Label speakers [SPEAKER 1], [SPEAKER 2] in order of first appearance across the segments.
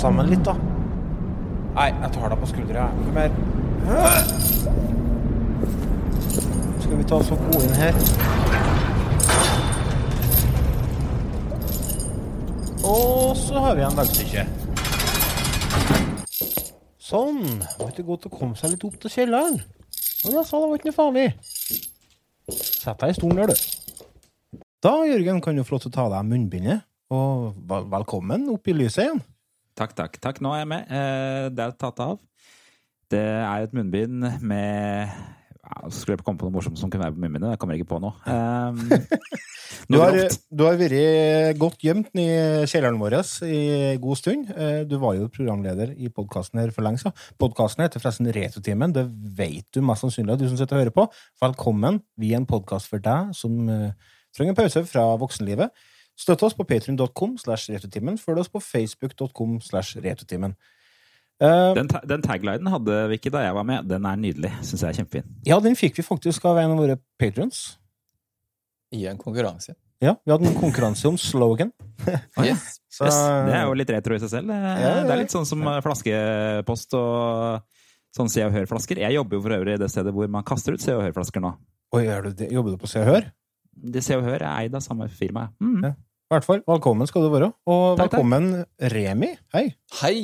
[SPEAKER 1] sammen litt, da. Nei, jeg tar deg på skuldra. Kom her. Skal vi ta oss og gå inn her? Og så har vi en dagstykke. Sånn. Var ikke godt å komme seg litt opp til kjelleren. Men jeg sa det var ikke noe farlig. Sett deg i stolen der, du. Da, Jørgen, kan du få lov til å ta av deg munnbindet. Og velkommen opp i lyset igjen.
[SPEAKER 2] Takk, takk. takk. Nå er jeg med. Eh, Det er tatt av. Det er et munnbind med ja, Skulle jeg komme på noe morsomt som kunne være på munnbindet. Jeg kommer ikke på noe. Um,
[SPEAKER 1] Du har, du har vært godt gjemt i kjelleren vår i god stund. Eh, Du var jo programleder i podkasten her for lenge siden. Podkasten heter forresten Retrotimen. Det vet du mest sannsynlig, du som sitter og hører på. Velkommen. Vi er en podkast for deg som eh, trenger en pause fra voksenlivet. Støtt oss på patrion.com slash retrotimen. Følg oss på facebook.com slash retrotimen. Uh,
[SPEAKER 2] Den, ta- den taglinen hadde vi ikke da jeg var med. Den er nydelig. Syns jeg er kjempefin.
[SPEAKER 1] ja, den fikk vi faktisk av en av våre patrons.
[SPEAKER 3] I en konkurranse.
[SPEAKER 1] Ja, vi hadde en konkurranse om slogan.
[SPEAKER 3] Yes.
[SPEAKER 1] Så,
[SPEAKER 2] Yes, det er jo litt retro i seg selv. Ja,
[SPEAKER 1] ja, ja.
[SPEAKER 2] Det er litt sånn som eh, flaskepost og sånn Se og Hør-flasker. Jeg jobber jo for øvrig i det stedet hvor man kaster ut Se og Hør-flasker nå.
[SPEAKER 1] Oi, er du det? Jobber du på Se og Hør?
[SPEAKER 2] Det Se og Hør er eid av samme firma. Mm.
[SPEAKER 1] I hvert fall, velkommen skal du være. Og
[SPEAKER 2] Takk, takk.
[SPEAKER 1] velkommen Remi. Hei.
[SPEAKER 3] Hei!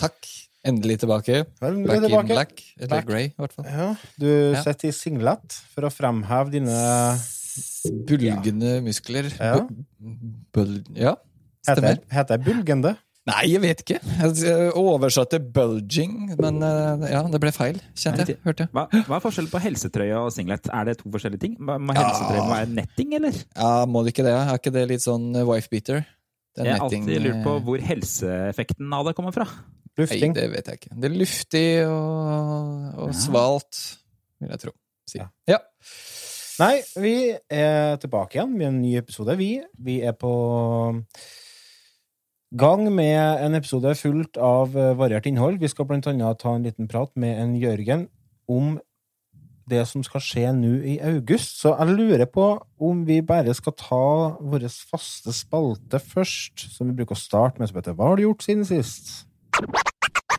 [SPEAKER 3] Takk. Endelig tilbake.
[SPEAKER 1] Vel,
[SPEAKER 3] Back in black. Eller
[SPEAKER 1] Back.
[SPEAKER 3] grey, i hvert fall.
[SPEAKER 1] Ja, du
[SPEAKER 3] Ja.
[SPEAKER 1] sitter i singlet for å fremheve dine
[SPEAKER 3] Bulgende muskler.
[SPEAKER 1] Ja.
[SPEAKER 3] Bul ja,
[SPEAKER 1] Heter,
[SPEAKER 3] stemmer.
[SPEAKER 1] heter jeg bulgende?
[SPEAKER 3] Nei, jeg vet ikke. Jeg oversatte bulging, men eh, ja, det ble feil, kjente jeg. Hørte jeg.
[SPEAKER 2] Hva, hva er forskjellen på helsetrøye og singlet? Er det to forskjellige ting? Må må
[SPEAKER 3] Ja.
[SPEAKER 2] helsetrøye være netting, eller?
[SPEAKER 3] Ja, må det ikke det? Er ikke det litt sånn wife-beater?
[SPEAKER 2] Jeg har
[SPEAKER 3] netting,
[SPEAKER 2] alltid lurt på
[SPEAKER 3] eh,
[SPEAKER 2] hvor helseeffekten av det kommer fra.
[SPEAKER 3] Nei, det vet jeg ikke. Det er luftig og, og
[SPEAKER 2] Ja.
[SPEAKER 3] svalt, vil jeg tro. Si.
[SPEAKER 1] Ja.
[SPEAKER 3] Ja.
[SPEAKER 1] Nei, vi er tilbake igjen med en ny episode. Vi, vi er på gang med en episode fullt av eh, variert innhold. Vi skal annet ta en liten prat med en Jørgen om det som skal skje nå i august. Så jeg lurer på om vi bare skal ta vår faste spalte først, som vi bruker å starte med, som heter Hva har du gjort siden sist?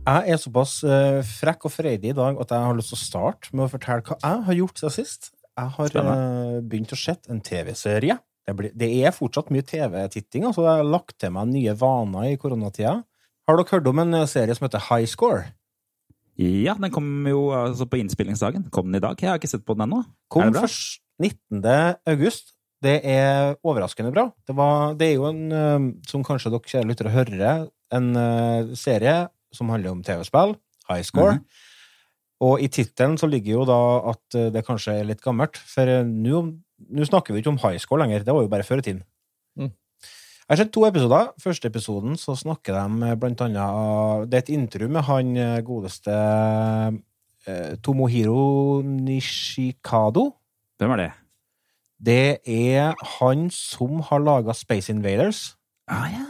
[SPEAKER 1] Jeg er såpass eh, frekk og freidig i dag at jeg har lyst til å starte med å fortelle hva jeg har gjort siden sist. Jeg har eh, begynt å se en TV-serie. Det, det er fortsatt mye TV-titting, altså jeg har lagt til meg nye vaner i koronatida. Har dere hørt om en eh, serie som heter High Score?
[SPEAKER 2] Ja, den kom jo altså på innspillingsdagen. Kom den i dag? Jeg har ikke sett på den ennå.
[SPEAKER 1] Kom først 19. august. Det er overraskende bra. Det, var, det er jo en, eh, som kanskje dere lytter lyttere hører, en serie som handler om TV-spill. High Score.
[SPEAKER 2] Mhm.
[SPEAKER 1] Og i tittelen så ligger jo da at eh, det kanskje er litt gammelt. For eh, nå snakker vi ikke om high score lenger. Det var jo bare før i tiden.
[SPEAKER 3] Mm.
[SPEAKER 1] Jeg har sett to episoder. Første episoden så snakker de blant annet Det er et intervju med han eh, godeste Tomohiro Nishikado.
[SPEAKER 2] Hvem er det?
[SPEAKER 1] Det er han som har laga Space Invaders.
[SPEAKER 2] Ah, ja.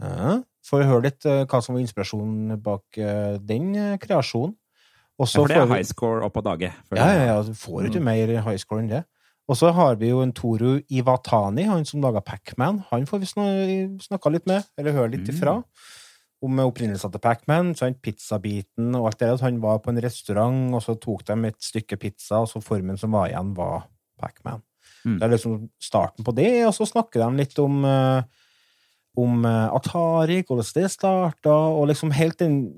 [SPEAKER 1] Ja. Får vi høre litt eh, hva som var inspirasjonen bak eh, den eh, kreasjonen. Også
[SPEAKER 2] Ja, for det er
[SPEAKER 1] vi-
[SPEAKER 2] high score opp av dage.
[SPEAKER 1] Ja, ja, ja. Du får ikke mer high score enn det. Og så har vi jo en Toru Iwatani, han som laga Pacman. Han får vi sna- snakka litt med, eller høre litt
[SPEAKER 2] Mm.
[SPEAKER 1] ifra. Om opprinnelsen til Pacman, pizzabiten og alt det der. Han var på en restaurant, og så tok de et stykke pizza, og så formen som var igjen, var Pacman.
[SPEAKER 2] Mm.
[SPEAKER 1] Det er liksom starten på det, og så snakker de litt om eh, om eh, Atari, hvordan det starta, og liksom helt den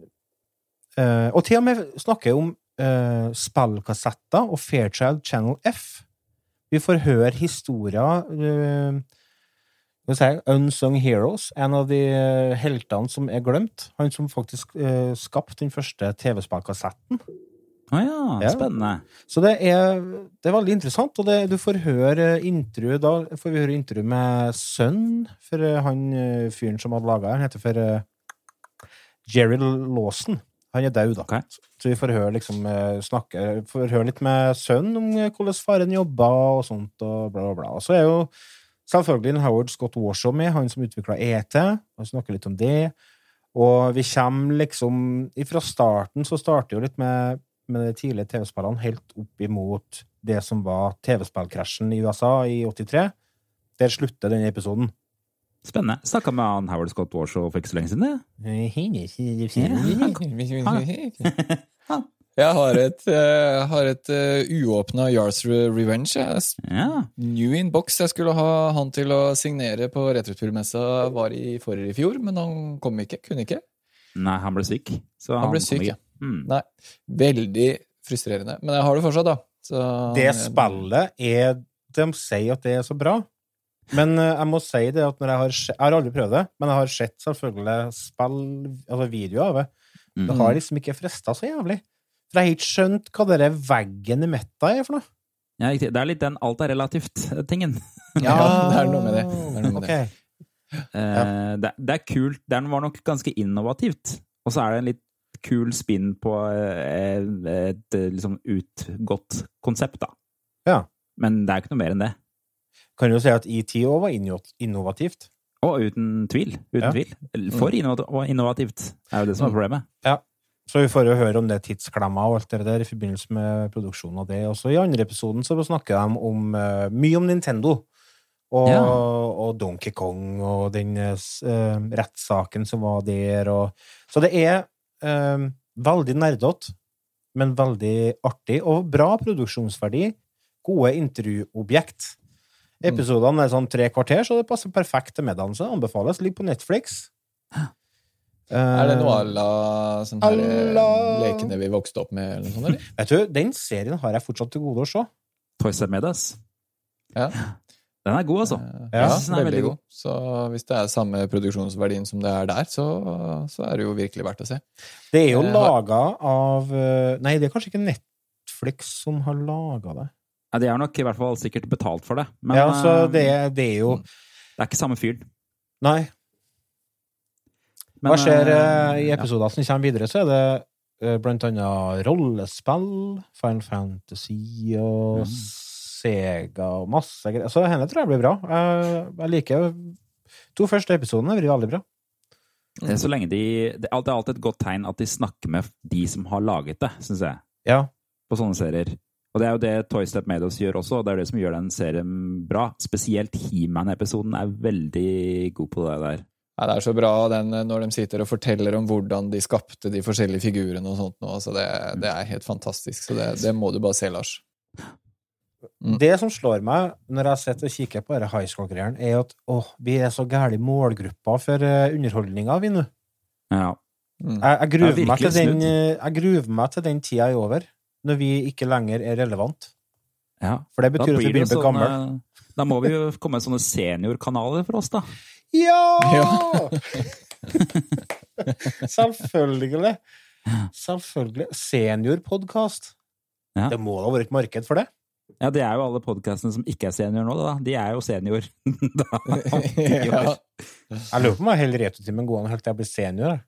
[SPEAKER 1] uh, Og til og med snakker jeg om uh, spillkassetter og Fairchild Channel F. Vi får høre historier uh, si, Unsung Heroes, en av de heltene som er glemt. Han som faktisk uh, skapte den første TV-spillkassetten.
[SPEAKER 2] Å ja,
[SPEAKER 1] Ja.
[SPEAKER 2] spennende.
[SPEAKER 1] Så det er, det er veldig interessant, og det, du får høre intervju Da får vi høre intervju med sønnen for eh, han eh, fyren som hadde laga den. heter for eh, Jerry Lawson. Han er død, da.
[SPEAKER 2] Okay.
[SPEAKER 1] Så vi får høre liksom snakke Får høre litt med sønnen om hvordan faren jobba og sånt, og bla, bla, bla. Og så er jo selvfølgelig Howard Scott Warshaw med, han som utvikla ET. Han snakker litt om det. Og vi kommer liksom Fra starten så starter jo litt med med de tidlige TV-spillene helt opp imot det som var TV-spillkrasjen i USA i 83. Der slutter denne episoden.
[SPEAKER 2] Spennende. Snakka med han Howard Scott Warshaw for ikke så lenge siden. det.
[SPEAKER 3] Jeg har et, uh, har et uh, uåpna Yars Revenge. jeg.
[SPEAKER 2] Ja.
[SPEAKER 3] New in box. Jeg skulle ha han til å signere på retroturmessa var i forrige i fjor, men han kom ikke. Kunne ikke.
[SPEAKER 2] Nei, han ble syk. Så
[SPEAKER 3] Han ble syk, ja.
[SPEAKER 2] Mm.
[SPEAKER 3] Nei. Veldig frustrerende. Men jeg har det fortsatt, da. Så,
[SPEAKER 1] Det spillet er De sier at det er så bra. Men eh, jeg må si det at når jeg har Jeg har aldri prøvd det, men jeg har sett selvfølgelig spill, altså videoer av det. Det
[SPEAKER 2] Mm.
[SPEAKER 1] har liksom ikke frista så jævlig. For jeg har ikke skjønt hva det der veggen i midten er for noe.
[SPEAKER 2] Ja, riktig. det er litt den alt er relativt-tingen.
[SPEAKER 3] Ja, det er noe med det. Det er noe med det.
[SPEAKER 2] Eh, det, det er kult. Det var nok ganske innovativt. Og så er det en litt kul spinn på et, et eh, liksom utgått konsept, da.
[SPEAKER 1] Ja.
[SPEAKER 2] Men det er ikke noe mer enn det.
[SPEAKER 1] Kan jo si at ET òg var innovativt.
[SPEAKER 2] Og uten tvil. Uten
[SPEAKER 1] Ja.
[SPEAKER 2] tvil. For innovativt er jo det som er problemet. Ja.
[SPEAKER 1] Så vi får jo høre om det tidsklemma og alt det der i forbindelse med produksjonen av det. Også i andre episoden så snakker de om eh, mye om Nintendo. Og,
[SPEAKER 2] Ja.
[SPEAKER 1] og Donkey Kong og den uh, eh, rettssaken som var der. Og, så det er eh, veldig nerdete, men veldig artig. Og bra produksjonsverdi. Gode intervjuobjekt. Episodene er sånn tre kvarter, så det passer perfekt til middagen. Så anbefales. Ligger på Netflix.
[SPEAKER 3] Er det noe
[SPEAKER 1] Eh,
[SPEAKER 3] à la sånn her eh,
[SPEAKER 1] Alla-
[SPEAKER 3] lekene vi vokste opp med, eller noe sånt? eller?
[SPEAKER 1] Vet du, den serien har jeg fortsatt til gode å se.
[SPEAKER 2] Toys and Medas.
[SPEAKER 3] Ja.
[SPEAKER 2] Den er god, altså.
[SPEAKER 3] Eh,
[SPEAKER 1] Ja,
[SPEAKER 3] Ja,
[SPEAKER 2] jeg synes den er
[SPEAKER 3] veldig
[SPEAKER 2] veldig
[SPEAKER 3] god. Så hvis det er samme produksjonsverdien som det er der, så, så er det jo virkelig verdt å se.
[SPEAKER 1] Det er jo
[SPEAKER 3] Jeg
[SPEAKER 1] laga av eh, Nei, det er kanskje ikke Netflix som har laga det.
[SPEAKER 2] Nei, de har nok i hvert fall sikkert betalt for det. Men
[SPEAKER 1] ja, så
[SPEAKER 2] eh,
[SPEAKER 1] det, er- det er jo
[SPEAKER 2] det er ikke samme fyren.
[SPEAKER 1] Nei.
[SPEAKER 2] Men,
[SPEAKER 1] Hva skjer
[SPEAKER 2] eh,
[SPEAKER 1] eh, i
[SPEAKER 2] ja.
[SPEAKER 1] episoder som kommer videre, så er det eh, blant annet rollespill, Final Fantasy og
[SPEAKER 2] Mm.
[SPEAKER 1] Sega og masse greier. Så henne tror jeg blir bra. Jeg, jeg liker To første episodene Blir vært veldig bra.
[SPEAKER 2] Mm. Så lenge de Det er alltid- alltid et godt tegn at de snakker med de som har laget det, syns jeg.
[SPEAKER 1] Ja.
[SPEAKER 2] På sånne serier. Og det er jo det Toy Step Made gjør også, og det er det som gjør den serien bra. Spesielt He-Man-episoden er veldig god på det der.
[SPEAKER 3] Ja, det er så bra den, eh, når de sitter og forteller om hvordan de skapte de forskjellige figurene og sånt. nå, Altså det, det er helt fantastisk. Så det, det må du bare se, Lars. Mm.
[SPEAKER 1] Det som slår meg når jeg sitter og kikker på denne high school-greiene, er at åh, vi er så gæli målgruppa for uh, underholdninga, vi nå.
[SPEAKER 2] Ja.
[SPEAKER 3] Mm.
[SPEAKER 1] Jeg, jeg,
[SPEAKER 2] er
[SPEAKER 1] meg den,
[SPEAKER 2] snudd.
[SPEAKER 1] eh, jeg gruver meg til den tida er over, når vi ikke lenger er relevant.
[SPEAKER 2] ja.
[SPEAKER 1] For det betyr at vi begynner å bli gamle.
[SPEAKER 2] eh, Da må vi jo komme med sånne seniorkanaler for oss, da.
[SPEAKER 1] Ja! Selvfølgelig. Selvfølgelig. Seniorpodkast.
[SPEAKER 2] Ja.
[SPEAKER 1] Det må da være et marked for det?
[SPEAKER 2] Ja, det er jo alle podkastene som ikke er senior nå, da. De er jo senior. da.
[SPEAKER 3] ja.
[SPEAKER 1] Jeg lurer på om jeg holder returtimen gående helt til jeg blir senior. Da.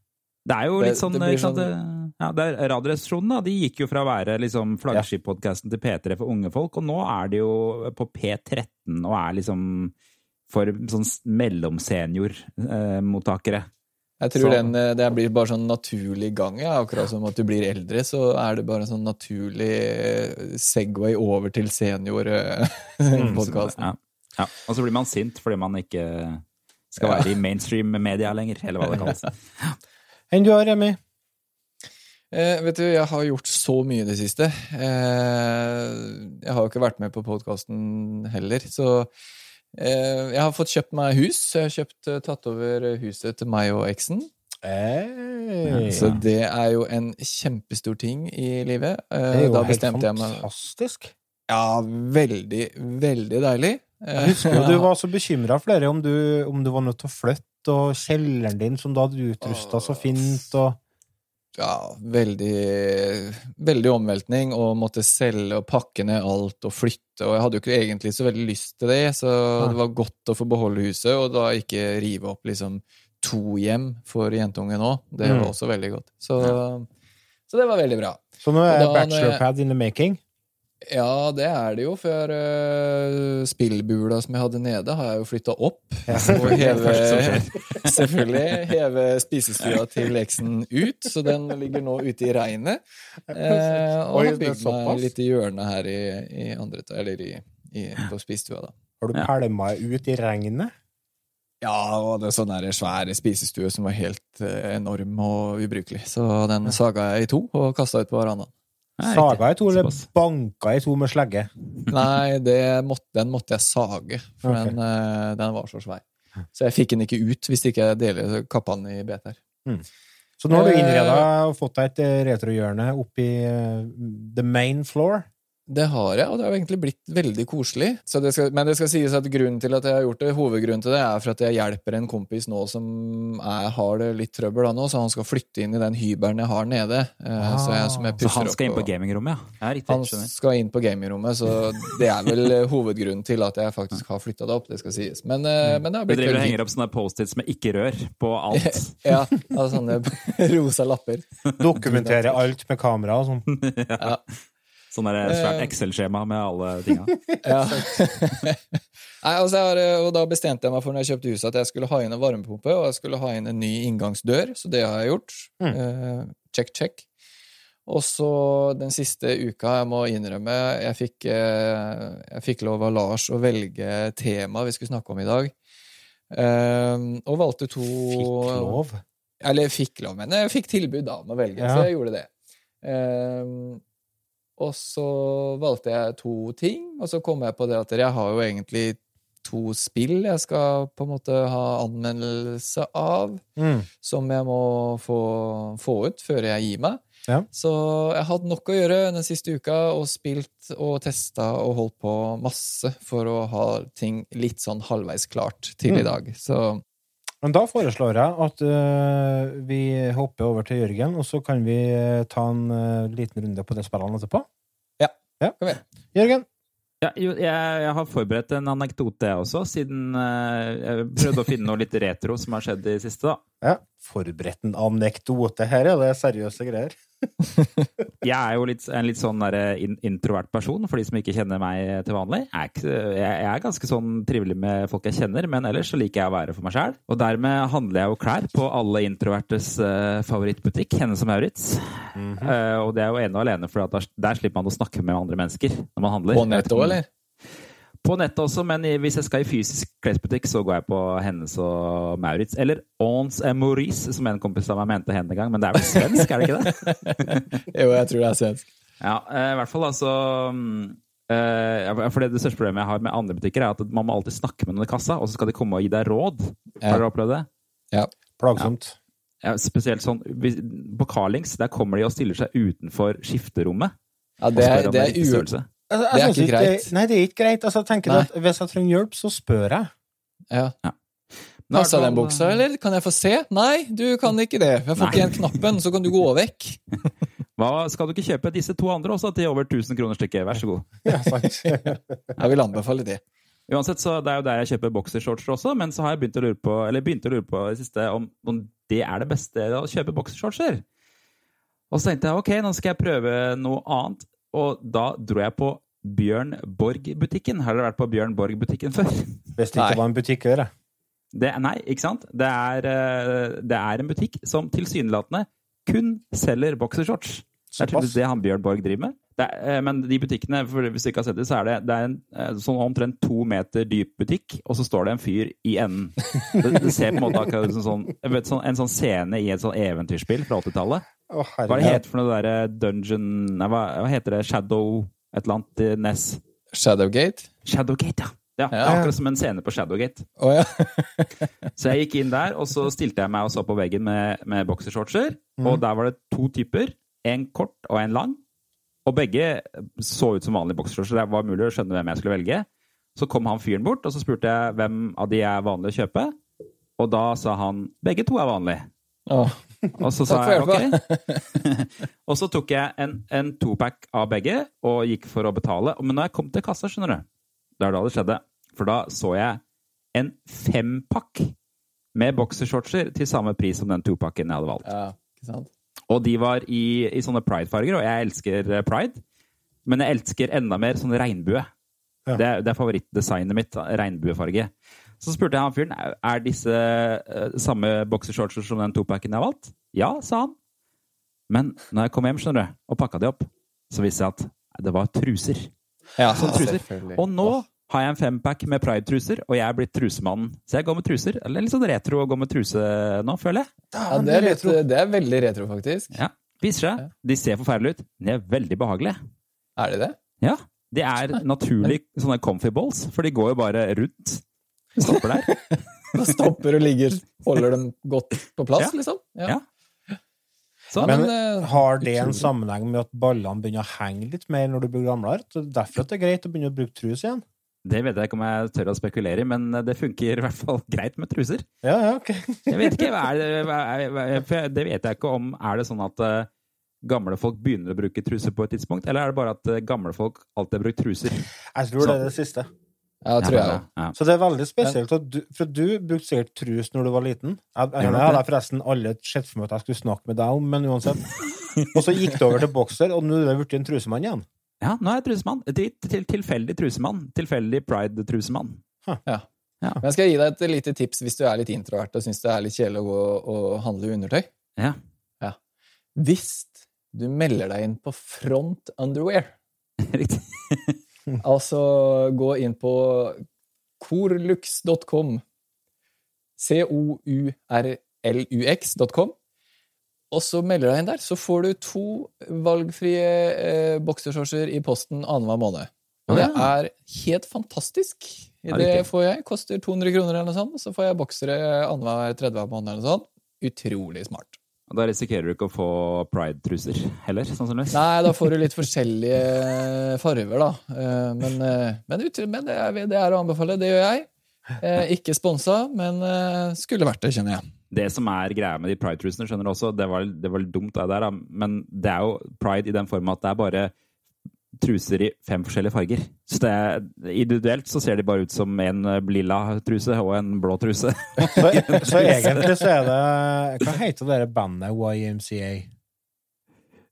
[SPEAKER 2] Det er jo litt sånn,
[SPEAKER 3] det
[SPEAKER 2] det
[SPEAKER 3] sånn-
[SPEAKER 2] ja, det er Radioresepsjonen da, de gikk jo fra å være liksom flaggskip-podkasten til P3 for unge folk, og nå er de jo på P13 og er liksom for sånn mellomseniormottakere. mellomsenior-mottakere.
[SPEAKER 3] Jeg tror den, eh, det blir bare sånn naturlig gang. Ja. Akkurat som at du blir eldre, så er det bare en sånn naturlig eh, Segway over til
[SPEAKER 1] Mm.
[SPEAKER 3] senior-podkasten.
[SPEAKER 2] ja. ja. Og så blir man sint fordi man ikke skal være i mainstream-media lenger, eller hva det kalles.
[SPEAKER 1] Enn du har, Remi?
[SPEAKER 3] Eh, vet du, jeg har gjort så mye i det siste. Eh, jeg har jo ikke vært med på podkasten heller, så eh, jeg har fått kjøpt meg hus. Jeg har kjøpt, eh, tatt over huset til meg og eksen.
[SPEAKER 1] Hey.
[SPEAKER 3] Så det er jo en kjempestor ting i livet. Eh,
[SPEAKER 1] Det er jo helt fantastisk.
[SPEAKER 3] Ja, veldig, veldig deilig.
[SPEAKER 1] Jeg husker jo du var så bekymra flere om du, om du var nødt til å flytte, og kjelleren din som du hadde utrusta så fint, og
[SPEAKER 3] Ja, veldig, veldig omveltning, og måtte selge og pakke ned alt og flytte. Og jeg hadde jo ikke egentlig så veldig lyst til det, så
[SPEAKER 1] Nei.
[SPEAKER 3] det var godt å få beholde huset, og da ikke rive opp liksom to hjem for jentungen òg. Det
[SPEAKER 1] Mm.
[SPEAKER 3] var også veldig godt. Så, så det var veldig bra.
[SPEAKER 1] Så nå er
[SPEAKER 3] da jeg-
[SPEAKER 1] bachelorpad in the making.
[SPEAKER 3] Ja, det er det jo, for uh, spillbula som jeg hadde nede, har jeg jo flytta opp. Og heve, selvfølgelig heve spisestua til eksen ut, så den ligger nå ute i regnet. Uh, og
[SPEAKER 1] Oi,
[SPEAKER 3] har bygd meg litt i hjørnet her i, i andre, eller i, i, på spisestua, da.
[SPEAKER 1] Har du
[SPEAKER 2] Ja.
[SPEAKER 1] pælma ut i regnet?
[SPEAKER 3] Ja, og det er sånn der svære spisestue som var helt eh, enorm og ubrukelig. Så den saga jeg i to og kasta ut på verandaen.
[SPEAKER 1] Saga i
[SPEAKER 2] riktig.
[SPEAKER 1] to, eller banka i to med slegge?
[SPEAKER 3] Nei, det måtte, den måtte jeg sage, for
[SPEAKER 1] okay.
[SPEAKER 3] den, eh, den var så svær. Så jeg fikk den ikke ut hvis ikke jeg deler kappa den i biter.
[SPEAKER 1] Så nå har du
[SPEAKER 3] Eh,
[SPEAKER 1] innreda og fått deg et eh, retrohjørne oppi uh, the main floor.
[SPEAKER 3] Det har jeg, og det har egentlig blitt veldig koselig. Så det skal, men det skal sies at grunnen til at jeg har gjort det, hovedgrunnen til det er for at jeg hjelper en kompis nå som er, har det litt trøbbel da nå, så han skal flytte inn i den hybelen jeg har nede. Eh, så, jeg, som jeg
[SPEAKER 2] Så han skal inn på gamingrommet, ja? ja riktig.
[SPEAKER 3] Han
[SPEAKER 2] Skjønner.
[SPEAKER 3] skal inn på gamingrommet, så det er vel eh, hovedgrunnen til at jeg faktisk har flytta det opp. Det skal sies. Men, mm. men det har
[SPEAKER 2] Du
[SPEAKER 3] blitt
[SPEAKER 2] driver og henger opp sånne Post-its med 'ikke rør' på alt.
[SPEAKER 3] Ja, altså sånne rosa lapper.
[SPEAKER 1] Dokumentere alt med kamera og sånn.
[SPEAKER 3] Ja.
[SPEAKER 2] Sånn der svært
[SPEAKER 3] Eh.
[SPEAKER 2] Excel-skjema med alle tinga.
[SPEAKER 3] Ja. Nei, altså jeg har, og da bestemte jeg meg for når jeg kjøpte huset at jeg skulle ha inn en varmepumpe og jeg skulle ha inn en ny inngangsdør, så det har jeg gjort. Eh, check, check. Og så den siste uka, jeg må innrømme, jeg fikk, eh, jeg fikk lov av Lars å velge tema vi skulle snakke om i dag. Eh, og valgte to
[SPEAKER 1] Fikk lov.
[SPEAKER 3] Eller fikk lov, men jeg fikk tilbud da om å velge,
[SPEAKER 1] Ja.
[SPEAKER 3] så jeg gjorde det. Ehm, og så valgte jeg to ting, og så kom jeg på det at jeg har jo egentlig to spill jeg skal på en måte ha anmeldelse av,
[SPEAKER 1] Mm.
[SPEAKER 3] som jeg må få, få ut før jeg gir meg.
[SPEAKER 1] Ja.
[SPEAKER 3] Så jeg hadde nok å gjøre den siste uka, og spilt og testa og holdt på masse for å ha ting litt sånn halvveis klart til
[SPEAKER 1] Mm.
[SPEAKER 3] i dag. Så
[SPEAKER 1] Men da foreslår jeg at uh, vi hopper over til Jørgen, og så kan vi eh, ta en uh, liten runde på det spillene etterpå.
[SPEAKER 3] Ja.
[SPEAKER 1] ja.
[SPEAKER 3] Kom igjen.
[SPEAKER 1] Jørgen,
[SPEAKER 2] Ja, jo, jeg, jeg har forberedt en anekdote, jeg også, siden uh, jeg prøvde å finne noe litt retro som har skjedd i siste. da.
[SPEAKER 1] ja. forberedt en anekdote. Her er det seriøse greier.
[SPEAKER 2] Jeg er jo litt, en litt sånn der introvert person, for de som ikke kjenner meg til vanlig. Jeg er, ikke, jeg jeg er ganske sånn trivelig med folk jeg kjenner, men ellers så liker jeg å være for meg sjæl. Og dermed handler jeg jo klær på alle introvertes eh, favorittbutikk, Hennes og Maurits. Eh, og det er jo ene og alene, for der, der slipper man å snakke med andre mennesker når man handler.
[SPEAKER 3] På nettet òg, eller?
[SPEAKER 2] På nettet også, men hvis jeg skal i fysisk klesbutikk, så går jeg på Hennes og Maurits. Eller Ons et Maurice, som en kompis av meg mente hen en gang. Men det er vel svensk, er det ikke det?
[SPEAKER 3] Jo, jeg tror det er svensk.
[SPEAKER 2] Ja, eh, i hvert fall altså mm, eh, for det, det største problemet jeg har med andre butikker, er at man må alltid snakke med noen i kassa, og så skal de komme og gi deg råd.
[SPEAKER 3] Ja.
[SPEAKER 2] Har dere opplevd det?
[SPEAKER 1] Plagsomt.
[SPEAKER 2] Ja, spesielt sånn hvis- På Carlings der kommer de og stiller seg utenfor skifterommet.
[SPEAKER 3] Ja, det, er- det er.
[SPEAKER 1] Altså,
[SPEAKER 3] Det er ikke greit.
[SPEAKER 1] Nei, det er ikke greit. Altså, jeg tenker
[SPEAKER 3] Nei.
[SPEAKER 1] at Hvis jeg trenger hjelp, så spør jeg.
[SPEAKER 3] Ja.
[SPEAKER 2] Men i
[SPEAKER 3] Passa den buksa, eller? Kan jeg få se? Nei, du kan ikke det. Jeg får ikke igjen knappen, så kan du gå vekk.
[SPEAKER 2] Hva, skal du ikke kjøpe disse to andre også til over 1000 kroner stykket? Vær så god.
[SPEAKER 1] Ja, sant.
[SPEAKER 3] Jeg vil anbefale det.
[SPEAKER 2] Uansett, så Det er jo der jeg kjøper boksershortser også, men så har jeg begynt å lure på eller begynt å lure på i det siste om, om det er det beste å kjøpe boksershortser. Og så tenkte jeg ok, nå skal jeg prøve noe annet, og da dro jeg på Bjørn Borg-butikken. Har dere vært på Bjørn Borg-butikken før?
[SPEAKER 1] Hvis det
[SPEAKER 3] Nei.
[SPEAKER 1] ikke var en butikk hører jeg.
[SPEAKER 2] Det, nei, ikke sant? Det er, eh, det er en butikk som tilsynelatende kun selger boksershorts. Det er tydeligvis det han Bjørn Borg driver med. Det er, eh, men de butikkene, for hvis du ikke har sett det, så er det, det er en eh, sånn omtrent to meter dyp butikk, og så står det en fyr i enden. Det, det ser på en måte akkurat ut som sånn, vet, sånn, en sånn scene i et sånn eventyrspill fra 80-tallet.
[SPEAKER 1] Oh,
[SPEAKER 2] Hva er det heter for noe derre dungeon nei, hva, hva heter det? Shadow et eller annet i Ness?
[SPEAKER 3] Shadowgate?
[SPEAKER 2] Shadowgate, ja. Ja, det er
[SPEAKER 3] Ja.
[SPEAKER 2] akkurat som en scene på Shadowgate.
[SPEAKER 3] Oh, ja.
[SPEAKER 2] Så jeg gikk inn der, og så stilte jeg meg og så på veggen med, med boksershortser.
[SPEAKER 1] Mm.
[SPEAKER 2] Og der var det to typer. En kort og en lang. Og begge så ut som vanlige boksershorts, så det var mulig å skjønne hvem jeg skulle velge. Så kom han fyren bort, og så spurte jeg hvem av de er vanlig å kjøpe. Og da sa han begge to er vanlige.
[SPEAKER 3] Oh.
[SPEAKER 2] Og så sa jeg ok. og så tok jeg en, en topack av begge og gikk for å betale. Men når jeg kom til kassa, skjønner du, det er da det skjedde. For da så jeg en fempakk med boksershortser til samme pris som den topacken jeg hadde valgt.
[SPEAKER 3] ja, ikke sant?
[SPEAKER 2] Og de var i, i sånne pride-farger, og jeg elsker eh, pride. Men jeg elsker enda mer sånn regnbue.
[SPEAKER 1] Ja.
[SPEAKER 2] Det, er- det er favorittdesignet mitt. Regnbuefarge. Så spurte jeg han fyren er- disse uh, samme boksershortser som den topacken jeg har valgt. Ja, sa han. Men når jeg kom hjem skjønner du, og pakka de opp, så viste jeg at det var truser.
[SPEAKER 3] Ja,
[SPEAKER 2] Sånn truser. Og nå har jeg en fempack med pride-truser, og jeg er blitt trusemannen. Så jeg går med truser. Eller litt sånn retro å gå med truse nå, føler jeg.
[SPEAKER 3] Ja, det, er litt, det er veldig retro, faktisk.
[SPEAKER 2] Ja, Viser seg. De ser forferdelige ut, men de er veldig behagelige.
[SPEAKER 3] Er det det?
[SPEAKER 2] Ja. De er naturlig sånne comfy balls, for de går jo bare rundt. Stopper der.
[SPEAKER 3] Da stopper og ligger, holder dem godt på plass,
[SPEAKER 2] Ja.
[SPEAKER 3] liksom?
[SPEAKER 2] Ja. Så,
[SPEAKER 1] Men
[SPEAKER 3] men, eh,
[SPEAKER 1] har det en
[SPEAKER 3] utrolig.
[SPEAKER 1] sammenheng med at ballene begynner å henge litt mer når du blir gamlere? Så det er derfor at det er greit å begynne å bruke trus igjen?
[SPEAKER 2] Det vet jeg ikke om jeg tør å spekulere i, men det funker i hvert fall greit med truser.
[SPEAKER 1] Ja, ja, ok.
[SPEAKER 2] Jeg vet ikke, hva er det, det vet jeg ikke om Er det sånn at eh, gamle folk begynner å bruke truser på et tidspunkt, eller er det bare at eh, gamle folk alltid har brukt truser?
[SPEAKER 1] Jeg tror det er det siste.
[SPEAKER 3] Ja, tror jeg
[SPEAKER 2] ja,
[SPEAKER 3] òg.
[SPEAKER 2] ja.
[SPEAKER 1] Så det er veldig spesielt at du For du brukte sikkert trus når du var liten. Jeg, jeg, jeg hadde forresten alle sett for meg at jeg skulle snakke med deg om, men uansett. Og så gikk det over til bokser, og nå er du blitt en trusemann igjen.
[SPEAKER 2] Ja, nå er jeg trusemann. Til, til, tilfeldig trusemann. Tilfeldig pride-trusemann. Ja.
[SPEAKER 3] Men skal jeg gi deg et lite tips hvis du er litt introvert og syns det er litt kjedelig å gå og handle undertøy?
[SPEAKER 2] Ja.
[SPEAKER 3] Hvis du melder deg inn på Front Underwear,
[SPEAKER 2] Riktig.
[SPEAKER 3] altså gå inn på korlux.com, c-o-u-r-l-u-x.com, og så melder deg inn der, så får du to valgfrie eh, boksershortser i posten annenhver måned. Og det er helt fantastisk. Det får jeg. Koster 200 kroner eller noe sånt, og så får jeg boksere annenhver tredje måned eller noe sånt. Utrolig smart.
[SPEAKER 2] Og Da risikerer du ikke å få pride-truser heller, sannsynligvis.
[SPEAKER 3] Nei, da får du litt forskjellige farver, da. Eh, Men, eh, men, men det, er, det er å anbefale. Det gjør jeg. Eh, Ikke sponsa, men skulle vært det, kjenner jeg.
[SPEAKER 2] Det som er greia med de pride-trusene, skjønner du også, det var, det var dumt det der, men det er jo pride i den form at det er bare truser i fem forskjellige farger. Så det individuelt så ser de bare ut som en eh, lilla truse og en blå truse.
[SPEAKER 1] Så, så egentlig så er det Hva heter det bandet YMCA?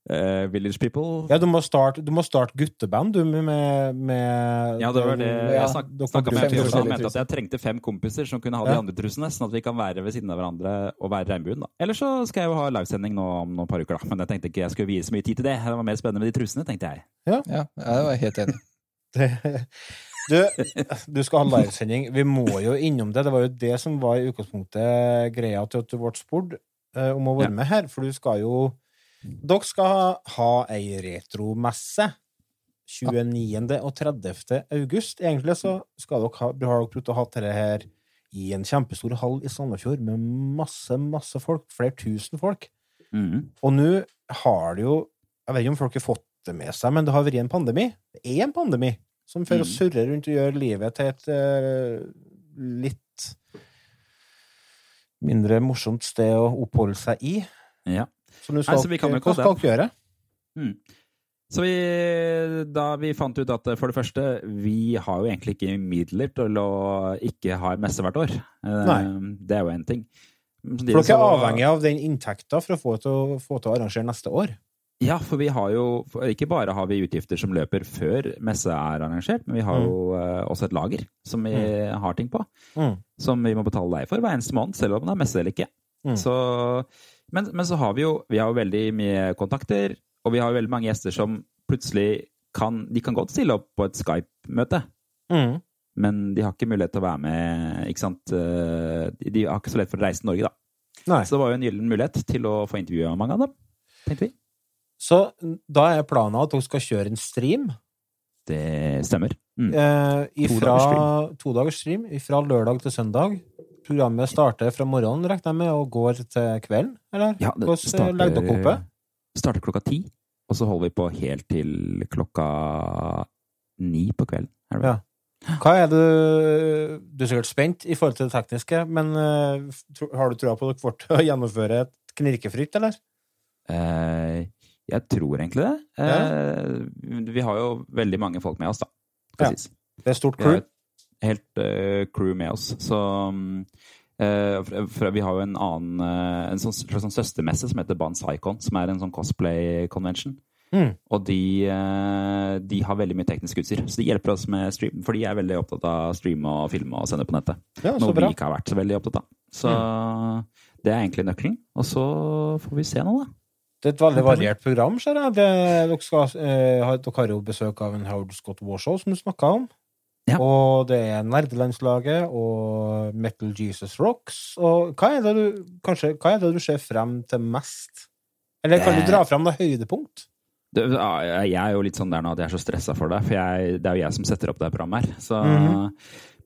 [SPEAKER 2] Eh, Village People.
[SPEAKER 1] Ja, du må starte, start gutteband, du, med, med
[SPEAKER 2] Ja, det var det
[SPEAKER 3] Ja,
[SPEAKER 2] jeg snak, snakka med
[SPEAKER 1] bruker
[SPEAKER 3] om.
[SPEAKER 2] mente at jeg trengte fem kompiser som kunne ha de
[SPEAKER 1] Ja.
[SPEAKER 2] andre trusene, sånn at vi kan være ved siden av hverandre og være regnbuen. da. Eller så skal jeg jo ha livesending nå om noen par uker, da. Men jeg tenkte ikke jeg skulle vie så mye tid til det. Det var mer spennende med de trusene, tenkte jeg.
[SPEAKER 3] Ja, jeg var helt enig.
[SPEAKER 1] Du, du skal ha livesending. Vi må jo innom det. Det var jo det som var i utgangspunktet greia til at du ble spurt eh, om å være
[SPEAKER 2] Ja.
[SPEAKER 1] med her. For du skal jo Dere skal ha, ei retromesse 29. og 30. august. Egentlig så skal dere ha, har dere prøvd å ha dette her i en kjempestor hall i Sandefjord med masse, masse folk. Flere tusen folk.
[SPEAKER 2] Mm.
[SPEAKER 1] Og nå har det jo Jeg vet ikke om folk har fått det med seg, men det har vært en pandemi. Det er en pandemi som fører
[SPEAKER 2] Mm.
[SPEAKER 1] å surre rundt og gjøre livet til et uh, litt mindre morsomt sted å oppholde seg i.
[SPEAKER 2] Ja.
[SPEAKER 1] Så skal,
[SPEAKER 2] Nei, så vi kan jo ikke
[SPEAKER 1] skal dere gjøre?
[SPEAKER 2] Mm. Så vi, da vi fant ut at for det første, vi har jo egentlig ikke midler til å ikke ha en messe hvert år. Eh,
[SPEAKER 1] Nei.
[SPEAKER 2] Det er jo én ting.
[SPEAKER 1] For dere er avhengig av den inntekta for å få til få til å arrangere neste år.
[SPEAKER 2] Ja, for vi har jo Ikke bare har vi utgifter som løper før messe er arrangert, men vi har jo eh, også et lager som vi har ting på.
[SPEAKER 1] Mm.
[SPEAKER 2] Som vi må betale deg for hver eneste måned, selv om det er messe eller ikke.
[SPEAKER 1] Mm.
[SPEAKER 2] Så, men, men så har vi jo vi har jo veldig mye kontakter, og vi har jo veldig mange gjester som plutselig kan De kan godt stille opp på et Skype-møte,
[SPEAKER 1] Mm.
[SPEAKER 2] men de har ikke mulighet til å være med. ikke sant? Eh, De har ikke så lett for å reise til Norge, da.
[SPEAKER 1] Nei.
[SPEAKER 2] Så det var jo en gyllen mulighet til å få intervjua mange av dem, tenkte vi.
[SPEAKER 1] Så da er planen at dere skal kjøre en stream
[SPEAKER 2] Det stemmer. Mm.
[SPEAKER 1] eh, ifra,
[SPEAKER 2] dagers
[SPEAKER 1] to dagers stream fra lørdag til søndag. Programmet starter fra morgenen, regner jeg med, og går til kvelden? Eller?
[SPEAKER 2] Ja, det
[SPEAKER 1] Hvordan legger dere opp det?
[SPEAKER 2] starter klokka ti. Og så holder vi på helt til klokka ni på kvelden.
[SPEAKER 1] Ja. Hva er det Du er sikkert spent i forhold til det tekniske, men eh, har du trua på at dere får til å gjennomføre et knirkefritt, eller?
[SPEAKER 2] Eh, jeg tror egentlig det. Eh, vi har jo veldig mange folk med oss, da.
[SPEAKER 1] Ja. Det er stort crew.
[SPEAKER 2] Helt uh, crew med oss. Så um, uh, for, for vi har jo en annen uh, En sånn, slags sånn søstermesse som heter Bands Icon, som er en sånn cosplay-convention.
[SPEAKER 1] Mm.
[SPEAKER 2] Og de, de har veldig mye teknisk utstyr, så de hjelper oss med stream. For de er veldig opptatt av å streame og filme og sende på nettet.
[SPEAKER 1] Ja, Noe
[SPEAKER 2] Noe vi ikke har vært så veldig opptatt av. Så det er egentlig nøkkelen. Og så får vi se nå, da.
[SPEAKER 1] Det er et veldig variert program, ser jeg. Det, dere, skal, eh, dere har jo besøk av en Howard Scott Warshaw, som du snakka om.
[SPEAKER 2] Ja.
[SPEAKER 1] Og det er Nerdelandslaget og Metal Jesus Rocks. Og hva er det du, kanskje, hva er det du ser frem til mest? Eller kan du
[SPEAKER 2] Eh.
[SPEAKER 1] dra frem noe høydepunkt?
[SPEAKER 2] Det, jeg er jo litt sånn der nå at jeg er så stressa for det, for jeg, det er jo jeg som setter opp det programmet her. Så,
[SPEAKER 1] Mhm.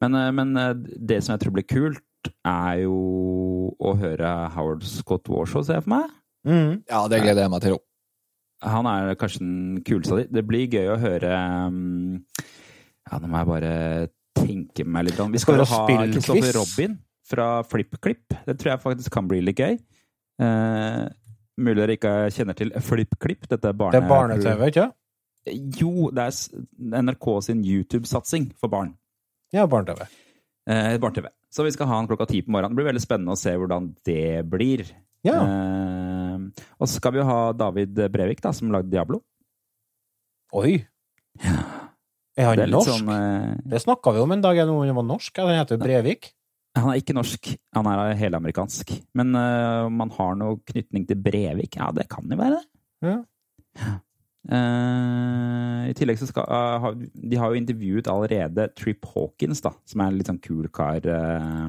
[SPEAKER 2] men, eh, men eh, det som jeg tror blir kult, er jo å høre Howard Scott Warshaw, ser jeg for meg.
[SPEAKER 1] Mm.
[SPEAKER 3] Ja, det gleder jeg meg til.
[SPEAKER 2] Han er kanskje den kuleste av de. Det blir gøy å høre um, Ja, nå må jeg bare tenke meg litt om. Vi skal
[SPEAKER 1] Skal
[SPEAKER 2] ha? Kristoffer Robin fra FlippKlipp. Det tror jeg faktisk kan bli litt gøy. Eh, mulig dere ikke kjenner til FlippKlipp. Dette er barne...
[SPEAKER 1] Det er barne-TV, ikke?
[SPEAKER 2] Jo, det er NRK sin YouTube-satsing for barn.
[SPEAKER 1] Ja, barne-TV.
[SPEAKER 2] Eh, Barne-TV. Så vi skal ha den klokka ti på morgenen. Det blir veldig spennende å se hvordan det blir.
[SPEAKER 1] Ja.
[SPEAKER 2] Eh, og så skal vi ha David Brevik, da, som lagde Diablo.
[SPEAKER 1] Oi! Er han
[SPEAKER 2] Det er
[SPEAKER 1] norsk?
[SPEAKER 2] sånn eh,
[SPEAKER 1] Det snakka vi om en dag, når han var norsk. Han heter Brevik.
[SPEAKER 2] Han er ikke norsk, han er helamerikansk. Men om om man har noe knytning til Brevik, ja, det kan jo være det.
[SPEAKER 1] Ja.
[SPEAKER 2] Uh, I tillegg så skal uh, ha- De har jo intervjuet allerede Trip Hawkins, da, som er en litt sånn kul kar eh,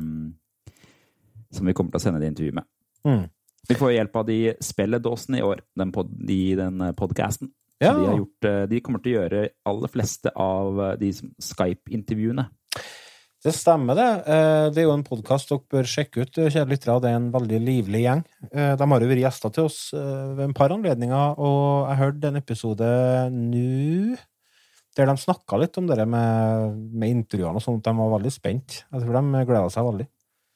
[SPEAKER 2] som vi kommer til å sende det intervjuet med.
[SPEAKER 1] Mm.
[SPEAKER 2] Vi får hjelp av de spelledåsene i år, den pod, i den podkasten.
[SPEAKER 1] Ja.
[SPEAKER 2] De, har gjort, eh, de kommer til å gjøre aller fleste av eh, de Skype-intervjuene.
[SPEAKER 1] Det stemmer, det. Eh, Det er jo en podkast dere bør sjekke ut, kjære lyttere. Det er en veldig livlig gjeng. De har jo vært gjester til oss ved en par anledninger, og jeg hørte en episode nå der de snakka litt om det med, med intervjuene og sånn, at de var veldig spent. Jeg tror de gleda seg veldig.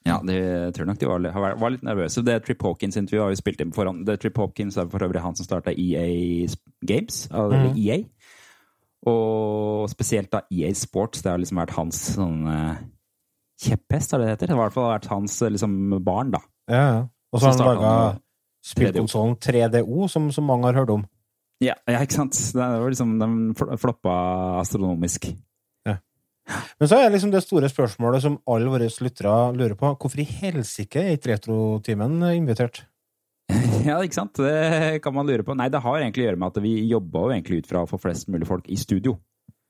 [SPEAKER 2] Ja, de jeg tror nok de var, var litt nervøse. Det Trip Hawkins-intervjuet har vi spilt inn på forhånd. Det Trip Hawkins er for øvrig han som starta EA Games, eller
[SPEAKER 1] mm.
[SPEAKER 2] EA. Og spesielt da EA Sports. Det har liksom vært hans sånn eh, kjepphest, er det det heter? Det har i hvert fall vært hans eh, liksom, barn, da.
[SPEAKER 1] Ja, ja. Og så har han laga spillkonsollen 3DO, som, som mange har hørt om.
[SPEAKER 2] Ja, ja ikke sant? Det var liksom, De floppa astronomisk.
[SPEAKER 1] Men så er liksom det store spørsmålet som alle våre lyttere lurer på. Hvorfor i helsike er ikke Retrotimen invitert?
[SPEAKER 2] Ja, ikke sant? Det kan man lure på. Nei, det har egentlig å gjøre med at vi jobba jo egentlig ut fra å få flest mulig folk i studio.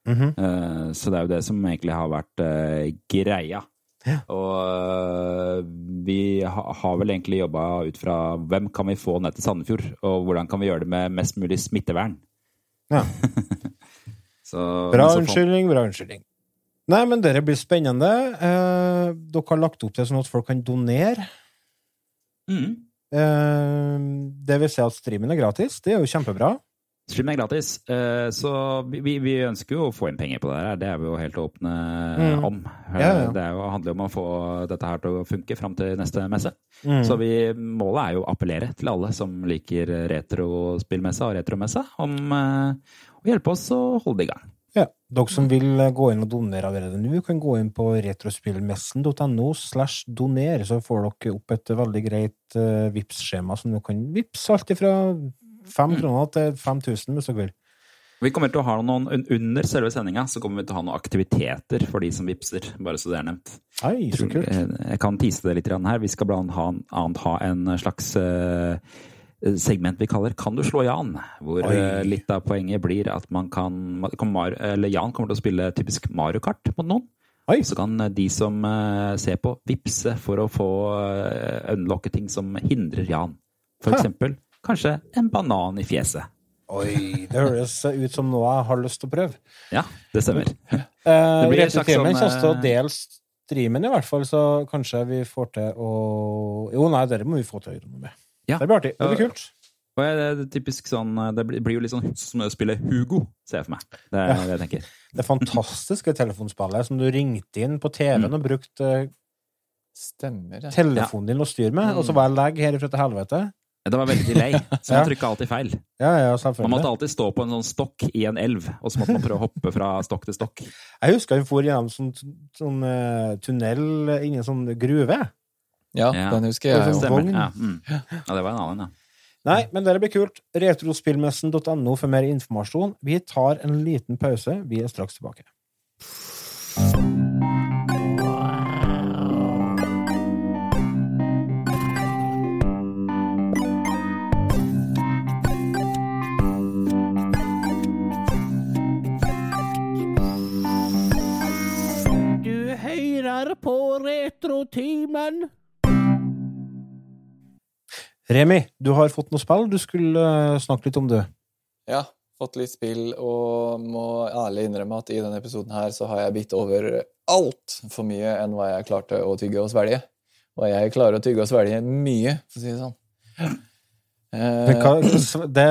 [SPEAKER 1] Mm
[SPEAKER 2] -hmm. Så det er jo det som egentlig har vært eh, greia.
[SPEAKER 1] Ja.
[SPEAKER 2] Og eh, vi har vel egentlig jobba ut fra hvem kan vi få ned til Sandefjord, og hvordan kan vi gjøre det med mest mulig smittevern.
[SPEAKER 1] Ja.
[SPEAKER 2] Så,
[SPEAKER 1] Bra unnskyldning, bra unnskyldning. Nei, men dette blir spennende. Eh, dere har lagt opp til sånn at folk kan donere.
[SPEAKER 2] Mm.
[SPEAKER 1] Eh, det vil si at streamen er gratis. Det er jo kjempebra.
[SPEAKER 2] Stream er gratis, eh, så vi, vi- ønsker jo å få inn penger på det her. Det er vi jo helt åpne
[SPEAKER 1] Mm.
[SPEAKER 2] om. Eh,
[SPEAKER 1] Ja, ja.
[SPEAKER 2] Det er jo, handler jo om å få dette her til å funke fram til neste messe.
[SPEAKER 1] Mm.
[SPEAKER 2] Så vi, målet er jo å appellere til alle som liker retrospillmessa og retromessa, om eh, å hjelpe oss å holde det i gang.
[SPEAKER 1] Dere som vil eh, gå inn og donere allerede nå, kan gå inn på retrospillmessen.no slash doner, så får dere opp et veldig greit uh, vips skjema som dere kan vippse alt ifra fem
[SPEAKER 2] Mm.
[SPEAKER 1] kroner til 5000 hvis dere vil.
[SPEAKER 2] Vi kommer til å ha noen Under selve sendinga så kommer vi til å ha noen aktiviteter for de som vipser, bare så det er nevnt.
[SPEAKER 1] Oi, så kult.
[SPEAKER 2] eh, Jeg kan tease det litt her. Vi skal blant annet ha en slags eh, segment vi kaller Kan du slå Jan? Hvor
[SPEAKER 1] Oi.
[SPEAKER 2] eh, litt av poenget blir at man kan eller Jan kommer til å spille typisk Mario Kart mot noen.
[SPEAKER 1] Oi.
[SPEAKER 2] Så kan eh, de som eh, ser på, vippse for å få unlocke ting som hindrer Jan. For
[SPEAKER 1] ha.
[SPEAKER 2] eksempel kanskje en banan i fjeset.
[SPEAKER 1] Oi, det høres ut som noe jeg har lyst til å prøve.
[SPEAKER 2] Ja, det stemmer.
[SPEAKER 1] Det
[SPEAKER 2] blir en slags sånn,
[SPEAKER 1] kommer til å dele streamen, i hvert fall, så kanskje vi får til å Jo, nei, dere må vi få til å gjøre noe med.
[SPEAKER 2] Ja.
[SPEAKER 1] Det blir artig. Det blir kult.
[SPEAKER 2] Og jeg- det er typisk sånn Det blir jo litt sånn som å spille Hugo, ser jeg for meg. Det er det jeg tenker.
[SPEAKER 1] Det fantastiske telefonspillet som du ringte inn på TV-en
[SPEAKER 2] Mm.
[SPEAKER 1] og brukte
[SPEAKER 3] Stemmer, det.
[SPEAKER 1] telefonen din å styre med, og så var jeg lag herifra til helvete.
[SPEAKER 2] Det var veldig delay, så
[SPEAKER 1] Ja.
[SPEAKER 2] man trykka alltid feil.
[SPEAKER 1] Ja, ja,
[SPEAKER 2] Man måtte alltid stå på en sånn stokk i en elv, og så måtte man prøve å hoppe fra stokk til stokk.
[SPEAKER 1] Jeg husker vi for gjennom sånn, sånn eh, tunnel inni en sånn gruve.
[SPEAKER 3] Ja,
[SPEAKER 2] Ja.
[SPEAKER 3] den husker jeg
[SPEAKER 1] Det.
[SPEAKER 2] Stemmer. Ja, mm. ja, det var en annen, ja.
[SPEAKER 1] Nei, men det blir kult. Retrospillmessen.no for mer informasjon. Vi tar en liten pause. Vi er straks tilbake. Du høyrer på Retrotimen. Remi, du har fått noe spill du skulle eh, snakke litt om, du.
[SPEAKER 3] Ja, fått litt spill, og må ærlig innrømme at i denne episoden her så har jeg bitt over altfor mye enn hva jeg klarte å tygge og svelge. Og jeg klarer å tygge og svelge mye, for å si det sånn. Eh,
[SPEAKER 1] hva, det,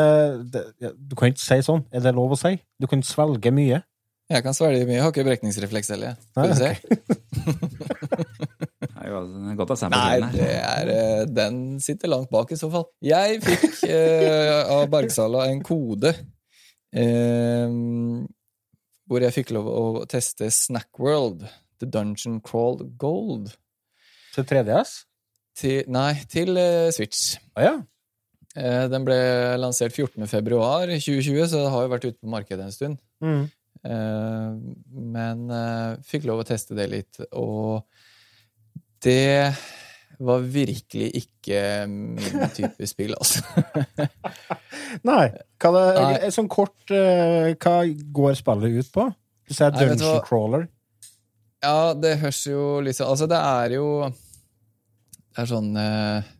[SPEAKER 1] det, du kan ikke si sånn. Er det lov å si? Du kan svelge mye.
[SPEAKER 3] jeg kan svelge mye, jeg har ikke brekningsrefleks heller. Skal vi se.
[SPEAKER 2] Jo godt å se på
[SPEAKER 3] Nei, det
[SPEAKER 2] her.
[SPEAKER 3] er, eh, den sitter langt bak i så fall. Jeg fikk eh, av Bergsala en kode eh, hvor jeg fikk lov å teste Snackworld, The Dungeon Crawled Gold.
[SPEAKER 1] Til 3DS?
[SPEAKER 3] Til, nei, til eh, Switch.
[SPEAKER 1] Ah, ja.
[SPEAKER 3] Eh, den ble lansert 14. februar 2020, så det har jo vært ute på markedet en stund.
[SPEAKER 1] Mm.
[SPEAKER 3] Eh, men fikk lov å teste det litt, og det var virkelig ikke min type spill, altså.
[SPEAKER 1] Nei. Hva det,
[SPEAKER 3] Nei.
[SPEAKER 1] Sånn kort eh, Hva går spillet ut på? Du sier
[SPEAKER 3] er
[SPEAKER 1] Dungeon
[SPEAKER 3] Nei,
[SPEAKER 1] Crawler.
[SPEAKER 3] Ja, det høres jo liksom Altså, det er jo Det er sånn eh,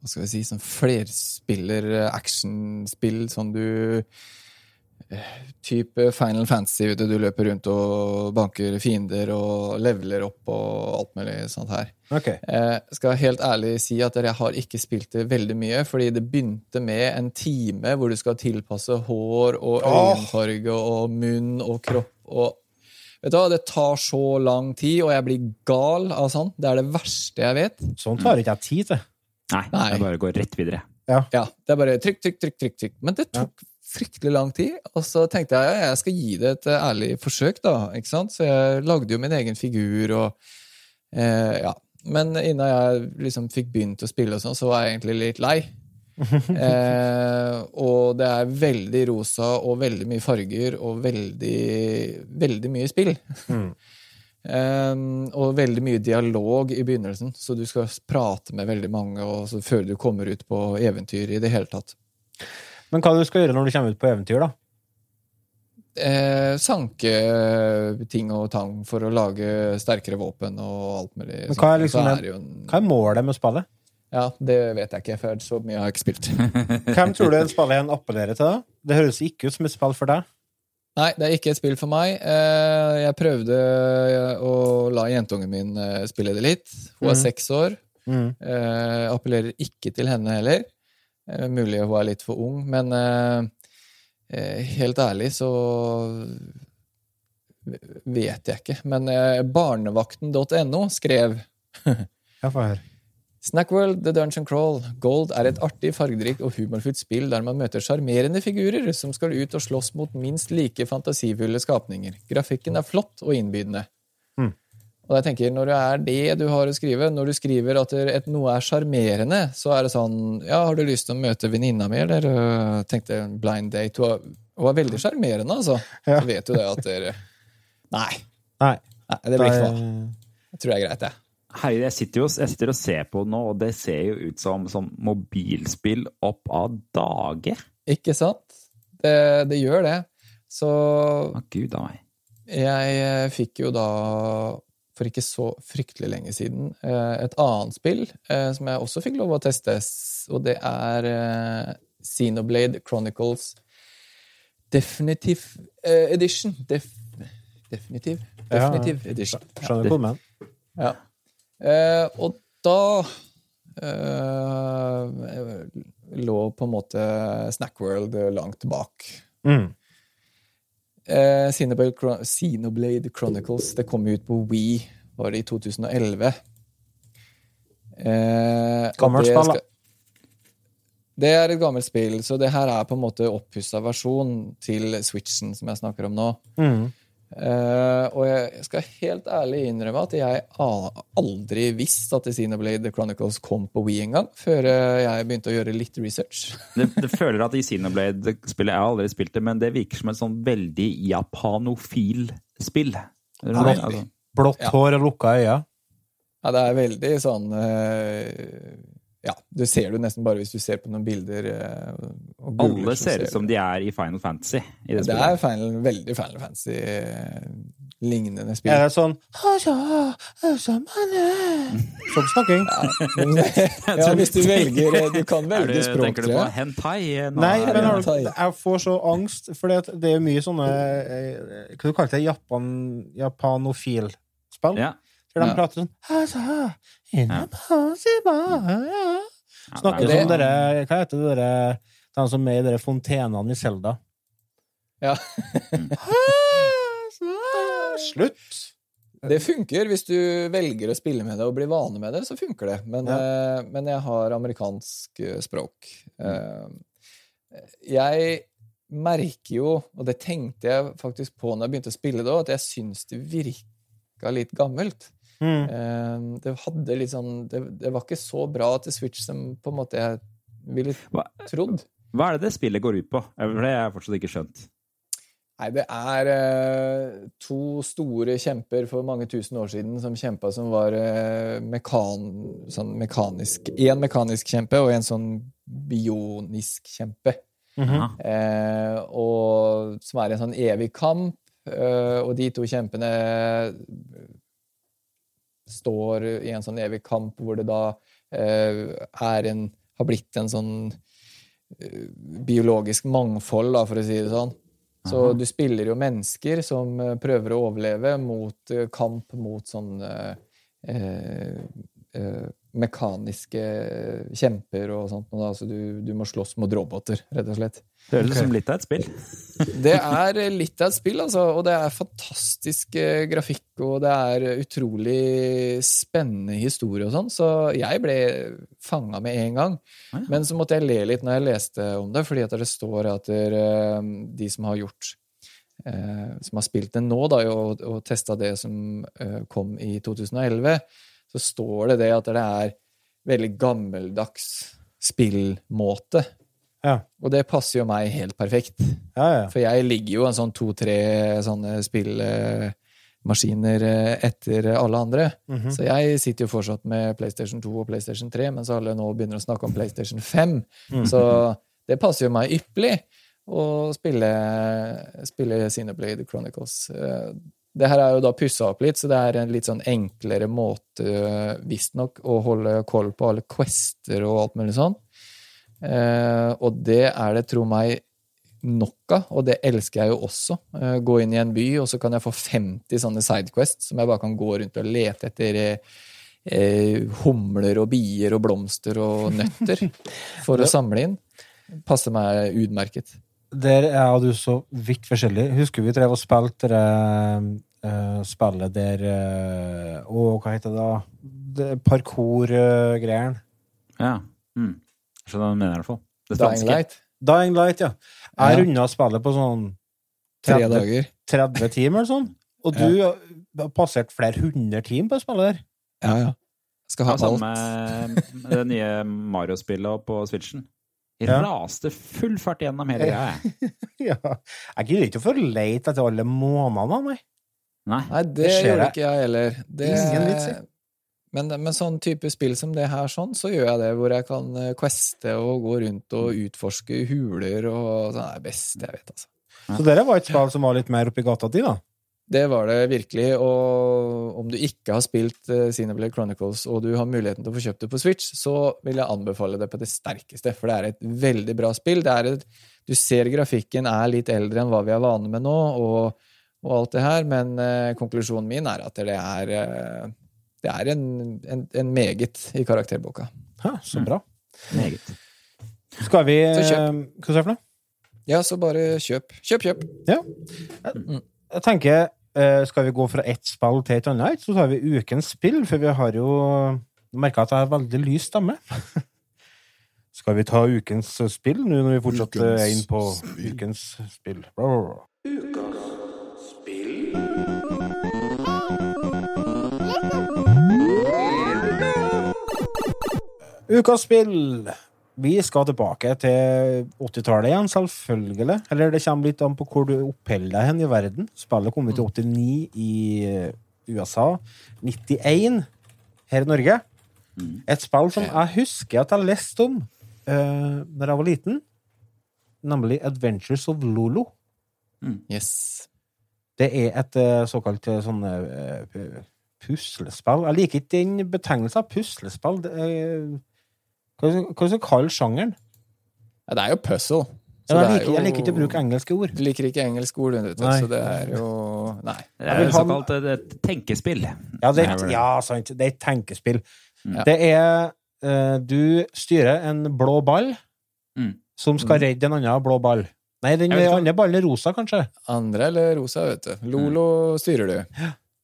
[SPEAKER 3] Hva skal vi si Sånn flerspiller eh, actionspill sånn du Type Final Fantasy, vet du. Du løper rundt og banker fiender og leveler opp og alt mulig sånt her.
[SPEAKER 1] Ok.
[SPEAKER 3] Jeg skal helt ærlig si at jeg har ikke spilt det veldig mye, fordi det begynte med en time hvor du skal tilpasse hår og øyenfarge og munn og kropp og Vet du hva, det tar så lang tid, og jeg blir gal av sånn. Det er det verste jeg vet.
[SPEAKER 1] Sånn tar ikke jeg tid til.
[SPEAKER 2] Nei,
[SPEAKER 3] Nei.
[SPEAKER 2] det bare går rett videre.
[SPEAKER 3] Ja, det er bare trykk, trykk, trykk, trykk, trykk. Men det tok fryktelig lang tid, og så tenkte jeg ja, jeg skal gi det et ærlig forsøk, da. ikke sant? Så jeg lagde jo min egen figur og eh, Ja. Men innen jeg liksom fikk begynt å spille og sånn, så var jeg egentlig litt lei. eh, og det er veldig rosa og veldig mye farger og veldig, veldig mye spill.
[SPEAKER 1] Mm.
[SPEAKER 3] Eh, og veldig mye dialog i begynnelsen, så du skal prate med veldig mange og så før du kommer ut på eventyr i det hele tatt.
[SPEAKER 1] Men hva du skal gjøre når du kommer ut på eventyr, da?
[SPEAKER 3] Eh, sanke ting og tang for å lage sterkere våpen og alt mulig.
[SPEAKER 1] Men hva er liksom
[SPEAKER 3] jo en,
[SPEAKER 1] Hva er målet med spillet?
[SPEAKER 3] Ja, det vet jeg ikke, for så mye har jeg ikke spilt.
[SPEAKER 1] Hvem tror du en spillet en appellerer til? da? Det høres ikke ut som et spill for deg.
[SPEAKER 3] Nei, det er ikke et spill for meg. Eh, jeg prøvde å la jentungen min eh, spille det litt. Hun er
[SPEAKER 1] mm.
[SPEAKER 3] seks år.
[SPEAKER 1] Mm.
[SPEAKER 3] Eh, appellerer ikke til henne heller. Eh, mulig hun er litt for ung, men eh, eh, helt ærlig så vet jeg ikke. Men barnevakten.no skrev
[SPEAKER 1] Ja, få høre.
[SPEAKER 3] Snackworld The Dungeon Crawl Gold er et artig, fargerikt og humorfullt spill der man møter sjarmerende figurer som skal ut og slåss mot minst like fantasifulle skapninger. Grafikken er flott og innbydende. Og jeg tenker, Når det er det du har å skrive, når du skriver at det- et, noe er sjarmerende, så er det sånn Ja, har du lyst til å møte venninna mi, eller øh, tenkte blind date? Hun var, hun veldig sjarmerende, altså.
[SPEAKER 1] Ja.
[SPEAKER 3] Så vet du det at dere Nei.
[SPEAKER 1] Nei.
[SPEAKER 3] nei det blir ikke noe. Jeg tror det er greit, jeg.
[SPEAKER 2] Herregud, jeg sitter jo jeg sitter og ser på det nå, og det ser jo ut som, som mobilspill opp av dage.
[SPEAKER 3] Ikke sant? Det, det gjør det. Så
[SPEAKER 2] Å, gud a meg.
[SPEAKER 3] jeg eh, fikk jo da, for ikke så fryktelig lenge siden, eh, et annet spill eh, som jeg også fikk lov å teste, og det er eh, Xenoblade Chronicles Definitive Edition. Def, definitive?
[SPEAKER 1] Ja,
[SPEAKER 3] Definitive Edition.
[SPEAKER 1] Skjønner hvor mener.
[SPEAKER 3] Ja. Og da lå på en måte Snackworld langt bak.
[SPEAKER 1] Mm.
[SPEAKER 3] Eh, Xenoblade, Chron Chronicles det kom ut på Wii var det i 2011. Eh,
[SPEAKER 1] Gammelt
[SPEAKER 3] det
[SPEAKER 1] spill, da.
[SPEAKER 3] Det er et gammelt spill, så det her er på en måte oppussa versjon til Switchen som jeg snakker om nå.
[SPEAKER 1] Mm.
[SPEAKER 3] Eh, og jeg skal helt ærlig innrømme at jeg aldri visste at Xenoblade Chronicles kom på Wii engang, før eh, jeg begynte å gjøre litt research.
[SPEAKER 2] Det, det føler at i Xenoblade-spillet Jeg har aldri spilt det, men det virker som et sånn veldig japanofil spill.
[SPEAKER 1] Blått,
[SPEAKER 2] Altså,
[SPEAKER 1] blått hår og lukka øyne.
[SPEAKER 3] Ja, det er veldig sånn eh, Ja, det ser du nesten bare hvis du ser på noen bilder. eh, og googler,
[SPEAKER 2] alle ser
[SPEAKER 3] du
[SPEAKER 2] ut som de er i Final Fantasy. I det
[SPEAKER 3] Det er final, veldig Final Fantasy-lignende spill.
[SPEAKER 1] Er det sånn Sånn snakking.
[SPEAKER 3] ja, hvis du velger eh, Du kan velge
[SPEAKER 2] du,
[SPEAKER 3] språk,
[SPEAKER 2] tenker du på hentai? Nå
[SPEAKER 1] Nei, men har du, jeg får så angst, for det er mye sånne eh, Hva du kaller det? Japan, japanofil-spill?
[SPEAKER 2] ja.
[SPEAKER 1] Der de
[SPEAKER 3] Ja.
[SPEAKER 1] prater sånn.
[SPEAKER 2] Ja,
[SPEAKER 1] Snakker
[SPEAKER 2] det er
[SPEAKER 1] som dere Hva heter det dere De som er i dere fontenene i Selda?
[SPEAKER 3] Ja.
[SPEAKER 1] Slutt!
[SPEAKER 3] Det funker. Hvis du velger å spille med det og blir vane med det, så funker det. Men, eh, men jeg har amerikansk eh, språk. Eh, jeg merker jo, og det tenkte jeg faktisk på når jeg begynte å spille det òg, at jeg syns det virka litt gammelt.
[SPEAKER 1] Mm.
[SPEAKER 3] Eh, det hadde litt sånn det, det var ikke så bra til Switch som på en måte jeg ville
[SPEAKER 2] Hva,
[SPEAKER 3] trodd.
[SPEAKER 2] hva er det det spillet går ut på? For det har jeg fortsatt ikke skjønt.
[SPEAKER 3] Nei, det er eh, to store kjemper for mange tusen år siden som kjempa som var eh, mekan, sånn mekanisk Én mekanisk kjempe og en sånn bionisk kjempe.
[SPEAKER 1] Mm
[SPEAKER 2] -hmm.
[SPEAKER 3] Eh, og som er en sånn evig kamp. Eh, og de to kjempene står i en sånn evig kamp hvor det da eh, er en Har blitt en sånn eh, biologisk mangfold, da, for å si det sånn. Så
[SPEAKER 2] Aha.
[SPEAKER 3] du spiller jo mennesker som eh, prøver å overleve mot eh, kamp mot sånne eh, eh, mekaniske kjemper og sånt. Så du, du må slåss mot roboter, rett og slett.
[SPEAKER 2] Det høres ut som litt av et spill.
[SPEAKER 3] Det er litt av et spill, altså. Og det er fantastisk eh, grafikk, og det er utrolig spennende historie og sånn. Så jeg ble fanga med en gang.
[SPEAKER 2] Ja.
[SPEAKER 3] Men så måtte jeg le litt når jeg leste om det, fordi at det står at eh, de som har gjort eh, Som har spilt det nå, da, og, og testa det som kom i 2011, så står det det at det er veldig gammeldags spillmåte.
[SPEAKER 1] Ja.
[SPEAKER 3] Og det passer jo meg helt perfekt.
[SPEAKER 1] Ja, ja.
[SPEAKER 3] For jeg ligger jo en sånn to-tre sånne spillmaskiner eh, etter alle andre.
[SPEAKER 1] Mhm.
[SPEAKER 3] Så jeg sitter jo fortsatt med PlayStation 2 og PlayStation 3, mens alle nå begynner å snakke om PlayStation 5.
[SPEAKER 1] Mhm.
[SPEAKER 3] Så det passer jo meg ypperlig å spille, spille Xenoblade Chronicles. Eh, Det her er jo da pussa opp litt, så det er en litt sånn enklere måte, visstnok, å holde koll på alle quester og alt mulig sånn. Eh, og det er det, tro meg, nok av, og det elsker jeg jo også. Eh, gå inn i en by, og så kan jeg få 50 sånne sidequests som jeg bare kan gå rundt og lete etter eh, eh, humler og bier og blomster og nøtter for å samle inn. Passer meg utmerket.
[SPEAKER 1] Der er du så vidt forskjellig. Husker vi drev og spilte det uh, spillet der eh, Å, hva heter det da? Parkour-greiene.
[SPEAKER 2] Ja. Mm. Jeg du hva jeg mener, i hvert fall. Det
[SPEAKER 3] Dying
[SPEAKER 2] franske.
[SPEAKER 3] Light.
[SPEAKER 1] Dying Light, ja. Jeg
[SPEAKER 3] Ja.
[SPEAKER 1] runda spillet på sånn
[SPEAKER 3] Tre
[SPEAKER 1] 30,
[SPEAKER 3] dager.
[SPEAKER 1] 30 timer eller sånn. Og du har passert flere hundre timer på spillet der.
[SPEAKER 3] Ja, ja. Skal ha
[SPEAKER 2] Ja,
[SPEAKER 3] alt.
[SPEAKER 2] samme med det nye Mario-spillet på Switchen. Jeg
[SPEAKER 1] Ja.
[SPEAKER 2] raste full fart gjennom hele greia, jeg.
[SPEAKER 1] Ja. Jeg gidder ikke å få lete etter alle månedene, nei.
[SPEAKER 2] Nei.
[SPEAKER 3] Det,
[SPEAKER 1] Det
[SPEAKER 3] gjør
[SPEAKER 1] jeg
[SPEAKER 3] ikke jeg heller. Det,
[SPEAKER 1] Ingen vits i.
[SPEAKER 3] men med sånn type spill som det her, sånn, så gjør jeg det, hvor jeg kan eh, queste og gå rundt og utforske huler og sånn. Det er best jeg vet, altså.
[SPEAKER 1] Så dere var et spill som var litt mer oppi gata di, da.
[SPEAKER 3] Det var det virkelig, og om du ikke har spilt Cineblade Chronicles, og du har muligheten til å få kjøpt det på Switch, så vil jeg anbefale det på det sterkeste, for det er et veldig bra spill. Det er et, du ser grafikken er litt eldre enn hva vi er vane med nå, og, og alt det her, men eh, konklusjonen min er at det er, eh, det er en, en, en meget i karakterboka.
[SPEAKER 1] Ha, så bra.
[SPEAKER 2] Meget.
[SPEAKER 1] Skal vi
[SPEAKER 3] Så kjøp.
[SPEAKER 1] eh, Hva sa du for noe?
[SPEAKER 3] Ja, så bare kjøp. Kjøp, kjøp.
[SPEAKER 1] Jeg tenker, eh, skal vi gå fra ett spill til et annet, så tar vi ukens spill, for vi har jo merka at jeg har veldig lys stemme. Skal vi ta ukens spill nå når vi fortsatt
[SPEAKER 4] Ukens
[SPEAKER 1] er inne på
[SPEAKER 4] spill.
[SPEAKER 1] ukens spill? Ukas spill! Vi skal tilbake til 80-tallet igjen, selvfølgelig. Eller det kommer litt an på hvor du oppholder deg hen i verden. Spillet kom ut i 89 i USA. 91 her i Norge. Et spill som jeg husker at jeg leste om uh, når jeg var liten. Nemlig Adventures of Lolo.
[SPEAKER 3] Yes.
[SPEAKER 1] Det er et uh, såkalt uh, sånn uh, puslespill. Jeg liker ikke den betegnelsen puslespill. Det hva skal du kalle sjangeren?
[SPEAKER 3] Ja, det er jo puzzle.
[SPEAKER 1] Ja, jeg,
[SPEAKER 3] er
[SPEAKER 1] liker, jeg liker ikke å bruke engelske ord.
[SPEAKER 3] Du liker ikke engelske ord, vet du.
[SPEAKER 1] Nei.
[SPEAKER 3] Så det er jo Nei.
[SPEAKER 2] Det er jo såkalt et, et tenkespill.
[SPEAKER 1] Ja, det,
[SPEAKER 2] er,
[SPEAKER 1] ja, sant. Det er et tenkespill.
[SPEAKER 3] Ja.
[SPEAKER 1] Det er eh, Du styrer en blå ball
[SPEAKER 2] Mm.
[SPEAKER 1] som skal redde en annen blå ball. Nei, den andre ballen er rosa, kanskje.
[SPEAKER 3] Andre eller rosa, vet du. Lolo styrer du.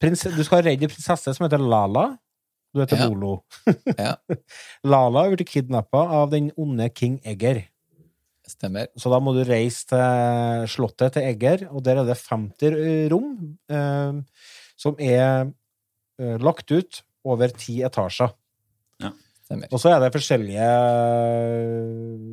[SPEAKER 1] Prins, du skal redde prinsesse som heter Lala. Du heter
[SPEAKER 3] Ja.
[SPEAKER 1] Bolo.
[SPEAKER 3] Ja.
[SPEAKER 1] Lala er blitt kidnappa av den onde king Egger.
[SPEAKER 3] Stemmer.
[SPEAKER 1] Så da må du reise til slottet til Egger, og der er det 50 rom eh, som er eh, lagt ut over ti etasjer.
[SPEAKER 3] Stemmer.
[SPEAKER 1] Og så er det forskjellige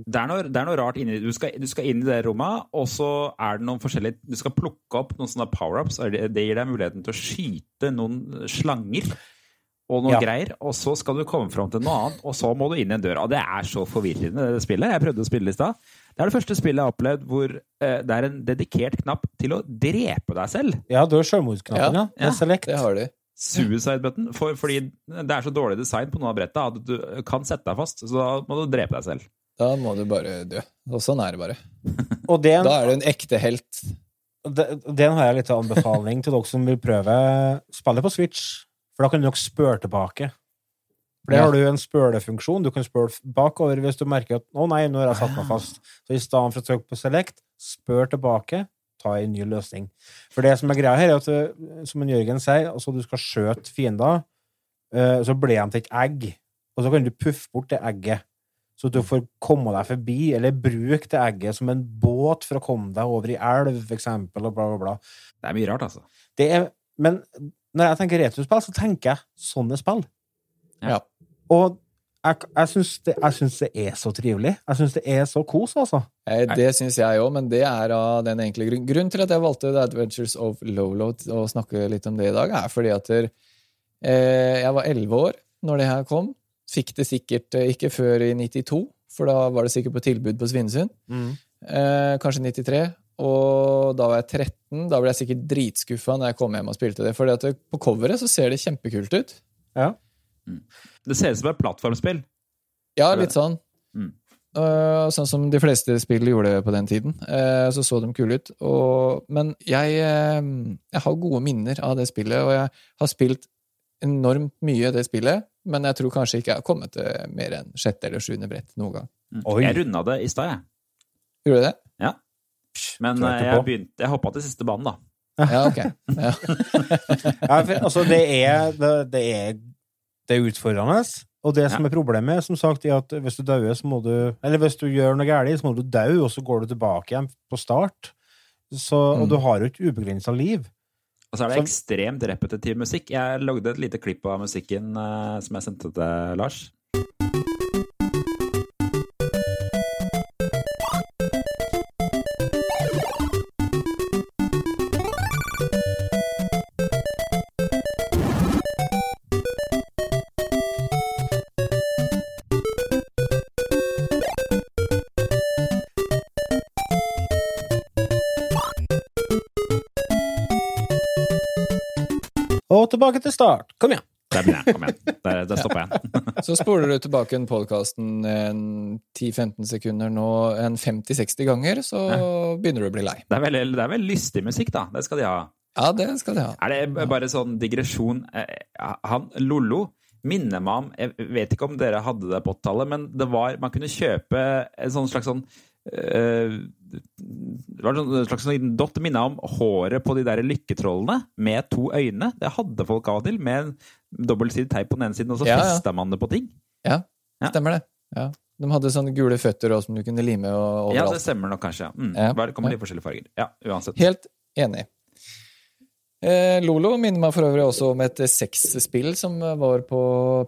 [SPEAKER 2] Det er noe, det er noe rart inni du skal, du skal inn i det rommet, og så er det noen forskjellige Du skal plukke opp noen sånne power-ups. Det gir deg muligheten til å skyte noen slanger og noe
[SPEAKER 1] Ja.
[SPEAKER 2] greier. Og så skal du komme fram til noe annet, og så må du inn i en dør. Og det er så forvirrende, det spillet. Jeg prøvde å spille det i stad. Det er det første spillet jeg har opplevd hvor eh, det er en dedikert knapp til å drepe deg selv.
[SPEAKER 1] Ja, du har selvmordsknappen, ja.
[SPEAKER 3] Ja,
[SPEAKER 1] Det er select.
[SPEAKER 3] Det har du.
[SPEAKER 2] Suicide button. For, fordi det er så dårlig design på noen av bretta at du kan sette deg fast. Så da må du drepe deg selv.
[SPEAKER 3] Da må du bare dø. Og sånn er det bare.
[SPEAKER 1] Og den,
[SPEAKER 3] Da er du en ekte helt.
[SPEAKER 1] Den, den har jeg litt av anbefaling til dere som vil prøve spillet på Switch. For da kan du nok spørre tilbake. For der har du en spørrefunksjon. Du kan spørre bakover hvis du merker at 'Å nei, nå har jeg satt meg fast'. Så i stedet for å trykke på select, spør tilbake, ta en ny løsning. For det som er greia her, er at eh, som en Jørgen sier, altså du skal skjøte fiender, eh, så blir de til et egg. Og så kan du puffe bort det egget. Så du får komme deg forbi, eller bruke det egget som en båt for å komme deg over i elv, for eksempel, og bla, bla, bla.
[SPEAKER 2] Det er mye rart, altså.
[SPEAKER 1] Det er, men når jeg tenker retrospill, så tenker jeg sånne spill.
[SPEAKER 3] Ja.
[SPEAKER 1] Og jeg, jeg syns det, det er så trivelig. Jeg syns det er så kos, altså.
[SPEAKER 3] Eh, Det syns jeg òg, men det er av den enkle grunn. Grunnen til at jeg valgte The Adventures of Lolo å snakke litt om det i dag, er fordi at der, eh, jeg var elleve år når det her kom. Fikk det sikkert eh, ikke før i 92, for da var det sikkert på tilbud på Svinesund. Eh, kanskje 93. Og da var jeg 13. Da ble jeg sikkert dritskuffa når jeg kom hjem og spilte det. For på coveret så ser det kjempekult ut.
[SPEAKER 1] Ja.
[SPEAKER 2] Det ser ut som et plattformspill.
[SPEAKER 3] Ja, litt sånn.
[SPEAKER 2] Mm.
[SPEAKER 3] Øh, sånn som de fleste spill gjorde på den tiden. Eh, så så de kule ut. Og, men jeg, eh, jeg har gode minner av det spillet, og jeg har spilt enormt mye det spillet, men jeg tror kanskje ikke jeg har kommet til mer enn sjette eller sjuende brett noen gang.
[SPEAKER 1] Oi.
[SPEAKER 2] Jeg runda det i stad, jeg.
[SPEAKER 3] Gjorde du det?
[SPEAKER 2] Men eh, jeg, begynte, jeg hoppa til siste banen, da.
[SPEAKER 3] Ja, ok. Ja.
[SPEAKER 1] Ja, for, altså, det er, det, det er, det er utfordrende. Og det som er problemet, som sagt, er at hvis du dauer, så må du Eller hvis du gjør noe galt, så må du dø, og så går du tilbake igjen på start. Så, og
[SPEAKER 3] Mm.
[SPEAKER 1] du har jo ikke ubegrensa liv.
[SPEAKER 2] Og så er det
[SPEAKER 1] Så-
[SPEAKER 2] ekstremt repetitiv musikk. Jeg lagde et lite klipp av musikken eh, som jeg sendte til Lars.
[SPEAKER 1] Tilbake til start. Kom igjen.
[SPEAKER 2] Der begynner jeg. Kom igjen. Der, der stopper jeg.
[SPEAKER 3] Så spoler du tilbake en podkasten 10-15 sekunder nå, en 50-60 ganger, så begynner du å bli lei.
[SPEAKER 2] Det er veldig, det er veldig lystig musikk, da. Det skal de ha.
[SPEAKER 3] Ja, det skal de ha.
[SPEAKER 2] Er det bare sånn digresjon? Eh, Han Lollo minner meg om Jeg vet ikke om dere hadde det på 80-tallet, men det var Man kunne kjøpe en sånn slags sånn eh, det var en slags sånn dott det om håret på de der lykketrollene med to øyne. Det hadde folk av og til, med dobbeltsidig teip på den ene siden, og så
[SPEAKER 3] Ja, ja.
[SPEAKER 2] man det på ting.
[SPEAKER 3] Ja, stemmer det. Ja. De hadde sånne gule føtter også, som du kunne lime overalt.
[SPEAKER 2] Ja, det stemmer nok kanskje. Mm.
[SPEAKER 3] Ja.
[SPEAKER 2] Det kommer litt forskjellige farger. Ja, uansett.
[SPEAKER 3] Helt enig. Eh, Lolo minner meg for øvrig også om et sexspill som var på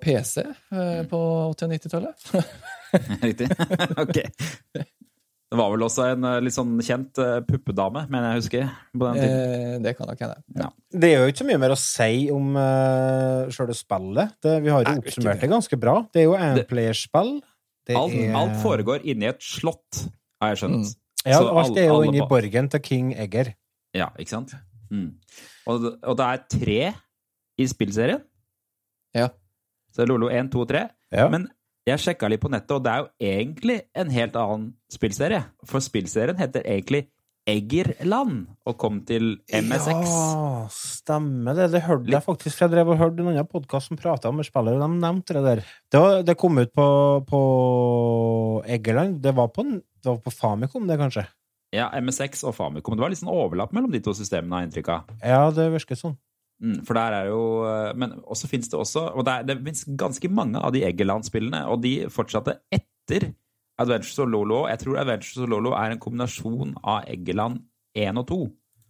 [SPEAKER 3] PC eh, på 80- og 90-tallet.
[SPEAKER 2] Riktig. ok. Det var vel også en eh, litt sånn kjent eh, puppedame, mener jeg husker. på den tiden.
[SPEAKER 3] Eh, det kan nok hende.
[SPEAKER 1] Det er jo ikke så mye mer å si om uh, sjøle spillet. Det, vi har jo
[SPEAKER 3] Nei,
[SPEAKER 1] oppsummert
[SPEAKER 3] det.
[SPEAKER 1] det ganske bra. Det er jo.
[SPEAKER 2] Det Alt,
[SPEAKER 1] er-
[SPEAKER 2] alt foregår inni et slott, har jeg skjønt.
[SPEAKER 1] Ja,
[SPEAKER 2] Så
[SPEAKER 1] alt er jo inni borgen til King Egger.
[SPEAKER 2] Ja, ikke sant? Mm. Og, og det er tre i spillserien.
[SPEAKER 3] Ja.
[SPEAKER 2] Så Lolo 1, 2 og 3.
[SPEAKER 1] Ja.
[SPEAKER 2] Men jeg sjekka litt på nettet, og det er jo egentlig en helt annen spillserie. For spillserien heter egentlig Eggerland, og kom til MSX.
[SPEAKER 1] Ja, stemmer det. Det hørte jeg faktisk. Jeg drev og hørte en annen podkast som prata om spillet, og de nevnte det der. Det, var, det kom ut på, på Eggerland. Det var på, det var på Famicom, det, kanskje?
[SPEAKER 2] Ja, MSX og Famicom. Det var litt sånn overlapp mellom de to systemene, har jeg inntrykk av.
[SPEAKER 1] Ja, det virker sånn.
[SPEAKER 2] Mm, for der er jo eh, Men også fins det også Og det, er, det fins ganske mange av de Eggeland-spillene, og de fortsatte etter Adventures of Lolo. Jeg tror Adventures of Lolo er en kombinasjon av Eggeland 1 og 2.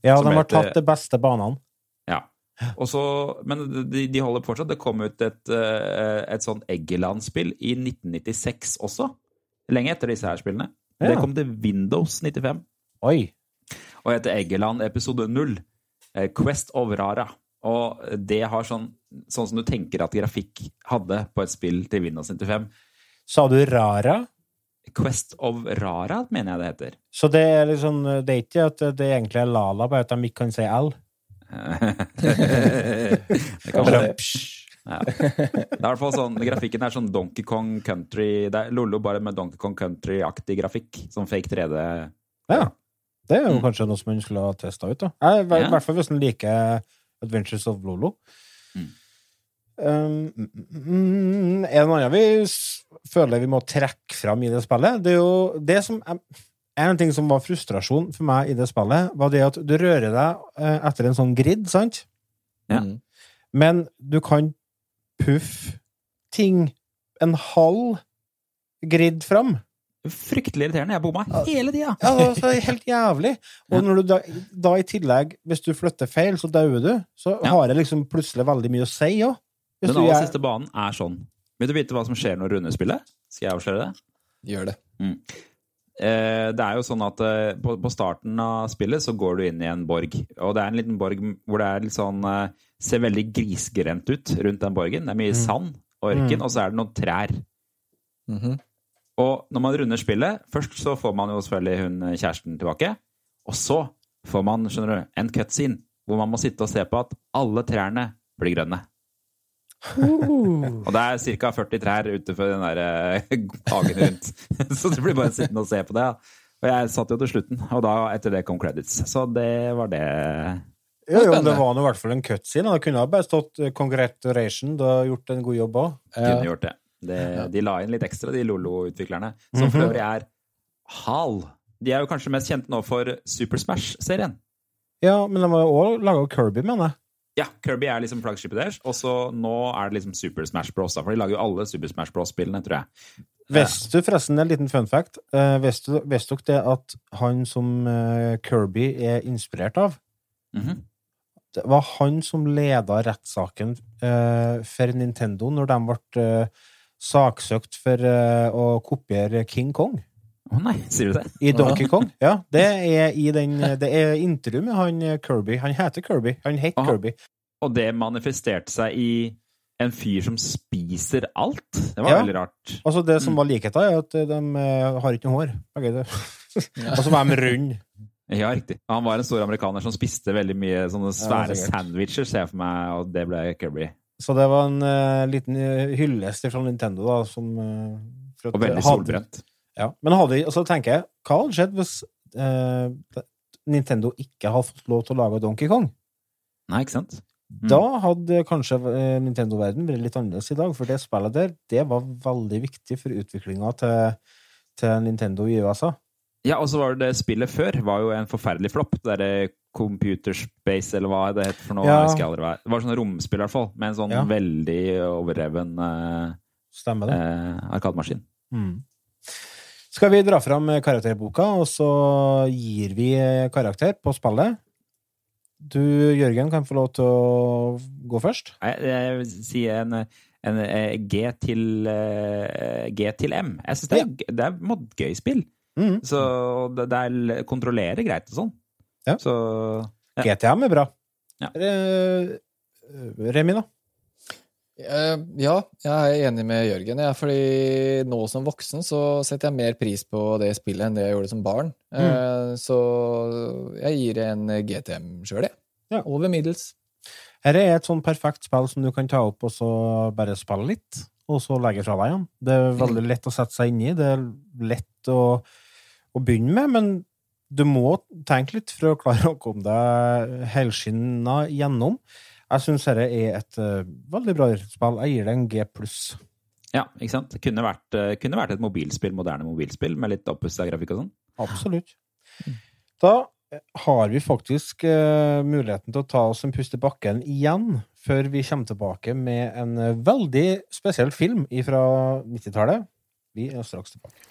[SPEAKER 1] Ja, de har tatt de beste banene.
[SPEAKER 2] Ja. Og så, men de, de holder fortsatt. Det kom ut et, eh, et sånt Eggeland-spill i 1996 også. Lenge etter disse her spillene. Det kom til Windows 95
[SPEAKER 1] Oi.
[SPEAKER 2] og heter Eggeland episode 0. eh, Quest of Rara. Og det har sånn, sånn som du tenker at grafikk hadde på et spill til Windows 95.
[SPEAKER 1] Sa du Rara?
[SPEAKER 2] Quest of Rara, mener jeg det heter.
[SPEAKER 1] Så det er liksom Det er ikke at det egentlig er Lala, bare at de ikke kan si L?
[SPEAKER 2] det kan være ja. Det er i hvert fall sånn, Grafikken er sånn Donkey Kong Country Det er Lollo bare med Donkey Kong Country-aktig grafikk. Sånn fake 3D.
[SPEAKER 1] Ja. Det er jo
[SPEAKER 2] Mm.
[SPEAKER 1] kanskje noe som man skulle ha testa ut, da. I hvert fall hvis man liker Adventures of Lolo.
[SPEAKER 2] Mm.
[SPEAKER 1] Um, en annet vi føler vi må trekke fram i det spillet? Det er jo det som er, En ting som var frustrasjon for meg i det spillet, var det at du rører deg eh, etter en sånn grid, sant?
[SPEAKER 2] Ja.
[SPEAKER 3] Mm.
[SPEAKER 1] Men du kan puffe ting en halv grid fram.
[SPEAKER 2] Fryktelig irriterende. Jeg bomma hele tida.
[SPEAKER 1] Ja, altså helt jævlig. Og når du da, da i tillegg, hvis du flytter feil, så dauer du. Så
[SPEAKER 2] Ja.
[SPEAKER 1] har det liksom plutselig veldig mye å si òg.
[SPEAKER 2] Den aller siste banen er sånn. Vil du vite hva som skjer når rundespillet? runder? Skal jeg avsløre det?
[SPEAKER 3] Gjør det.
[SPEAKER 2] Eh, det er jo sånn at eh, på, på starten av spillet så går du inn i en borg. Og det er en liten borg hvor det er litt sånn eh, Ser veldig grisgrendt ut rundt den borgen. Det er mye sand og ørken,
[SPEAKER 1] Mm.
[SPEAKER 2] og så er det noen trær.
[SPEAKER 3] Mhm.
[SPEAKER 2] Og når man runder spillet Først så får man jo selvfølgelig hun eh, kjæresten tilbake. Og så får man skjønner du, en cutscene hvor man må sitte og se på at alle trærne blir grønne. Og det er ca. 40 trær utenfor den der eh, hagen rundt. Så du blir bare sittende og se på det. Ja. Og jeg satt jo til slutten, og da etter det kom credits. Så det var det.
[SPEAKER 1] Jo, jo, det var nå i hvert fall en cutscene. Det kunne ha bare stått eh, 'congratulation'. Du har gjort en god jobb òg.
[SPEAKER 2] Kunne gjort det. Det. De la inn litt ekstra, de Lolo-utviklerne. Som for øvrig er HAL. De er jo kanskje mest kjente nå for Super Smash-serien.
[SPEAKER 1] Ja, men de har òg laga Kirby, mener jeg.
[SPEAKER 2] Ja, Kirby er liksom flaggskipet deres, og så nå er det liksom Super Smash Bros. For de lager jo alle Super Smash Bros-spillene, tror jeg.
[SPEAKER 1] Visste du forresten en liten fun fact? Eh, Visste dere det at han som eh, Kirby er inspirert av,
[SPEAKER 2] Mhm.
[SPEAKER 1] det var han som leda rettssaken eh, for Nintendo når de ble saksøkt for eh, å kopiere King Kong
[SPEAKER 2] Å nei, sier du det?
[SPEAKER 1] i Donkey Kong. Ja, det er i den Det er intervju med han eh, Kirby. Han heter Kirby. Han het. Kirby.
[SPEAKER 2] Og det manifesterte seg i en fyr som spiser alt? Det var
[SPEAKER 1] Ja.
[SPEAKER 2] veldig rart.
[SPEAKER 1] Altså, det som
[SPEAKER 2] Mm.
[SPEAKER 1] var likheten, er at de eh, har ikke noe hår. Og så var de runde.
[SPEAKER 2] Ja, riktig. Han var en stor amerikaner som spiste veldig mye sånne svære
[SPEAKER 1] ja,
[SPEAKER 2] sandwicher, ser jeg for meg, og det ble Kirby.
[SPEAKER 1] Så det var en uh, liten eh, hyllest fra Nintendo, da, som uh,
[SPEAKER 2] Og veldig solbrent.
[SPEAKER 1] Ja. Men hadde, så tenker jeg, hva hadde skjedd hvis uh, Nintendo ikke hadde fått lov til å lage Donkey Kong?
[SPEAKER 2] Nei, ikke sant?
[SPEAKER 1] Da hadde kanskje Nintendo-verden vært litt annerledes i dag, for det spillet der, det var veldig viktig for utviklinga til, til Nintendo i USA.
[SPEAKER 2] Ja, og så var det spillet før var jo en forferdelig flopp. Det derre Computer Space, eller hva det het for noe.
[SPEAKER 1] Ja.
[SPEAKER 2] Det var sånn romspill, i hvert fall, med en sånn
[SPEAKER 1] Ja.
[SPEAKER 2] veldig overreven eh, eh, arkademaskin.
[SPEAKER 1] Mm. Skal vi dra fram karakterboka, og så gir vi karakter på spillet? Du, Jørgen, kan få lov til å gå først.
[SPEAKER 2] Jeg, jeg vil si en, en eh, G til eh, G til M. Jeg syns det, er- det er et gøy spill.
[SPEAKER 1] Mm.
[SPEAKER 2] Så det, det er kontrollerer greit og sånn.
[SPEAKER 1] Ja.
[SPEAKER 2] Så Ja.
[SPEAKER 1] GTM er bra.
[SPEAKER 2] Ja.
[SPEAKER 1] Remi, da?
[SPEAKER 3] Eh, ja, jeg er enig med Jørgen. Ja, fordi nå som voksen så setter jeg mer pris på det spillet enn det jeg gjorde som barn. Mm. så jeg gir en GTM sjøl, jeg.
[SPEAKER 1] Ja.
[SPEAKER 3] Over middels.
[SPEAKER 1] Her er et sånn perfekt spill som du kan ta opp og så bare spille litt, og så legge fra deg igjen. Det er veldig lett å sette seg inn i. Det er lett å, å begynne med, men du må tenke litt for å klare å komme deg helskinna gjennom. Jeg syns dette er et uh, veldig bra spill. Jeg gir det en G pluss.
[SPEAKER 2] ja, ikke sant? Det kunne vært, uh, kunne vært et mobilspill, moderne mobilspill med litt oppussa grafikk og sånn.
[SPEAKER 1] Absolutt. Da har vi faktisk uh, muligheten til å ta oss en pust i bakken igjen, før vi kommer tilbake med en eh, veldig spesiell film fra 90-tallet. Vi er straks tilbake.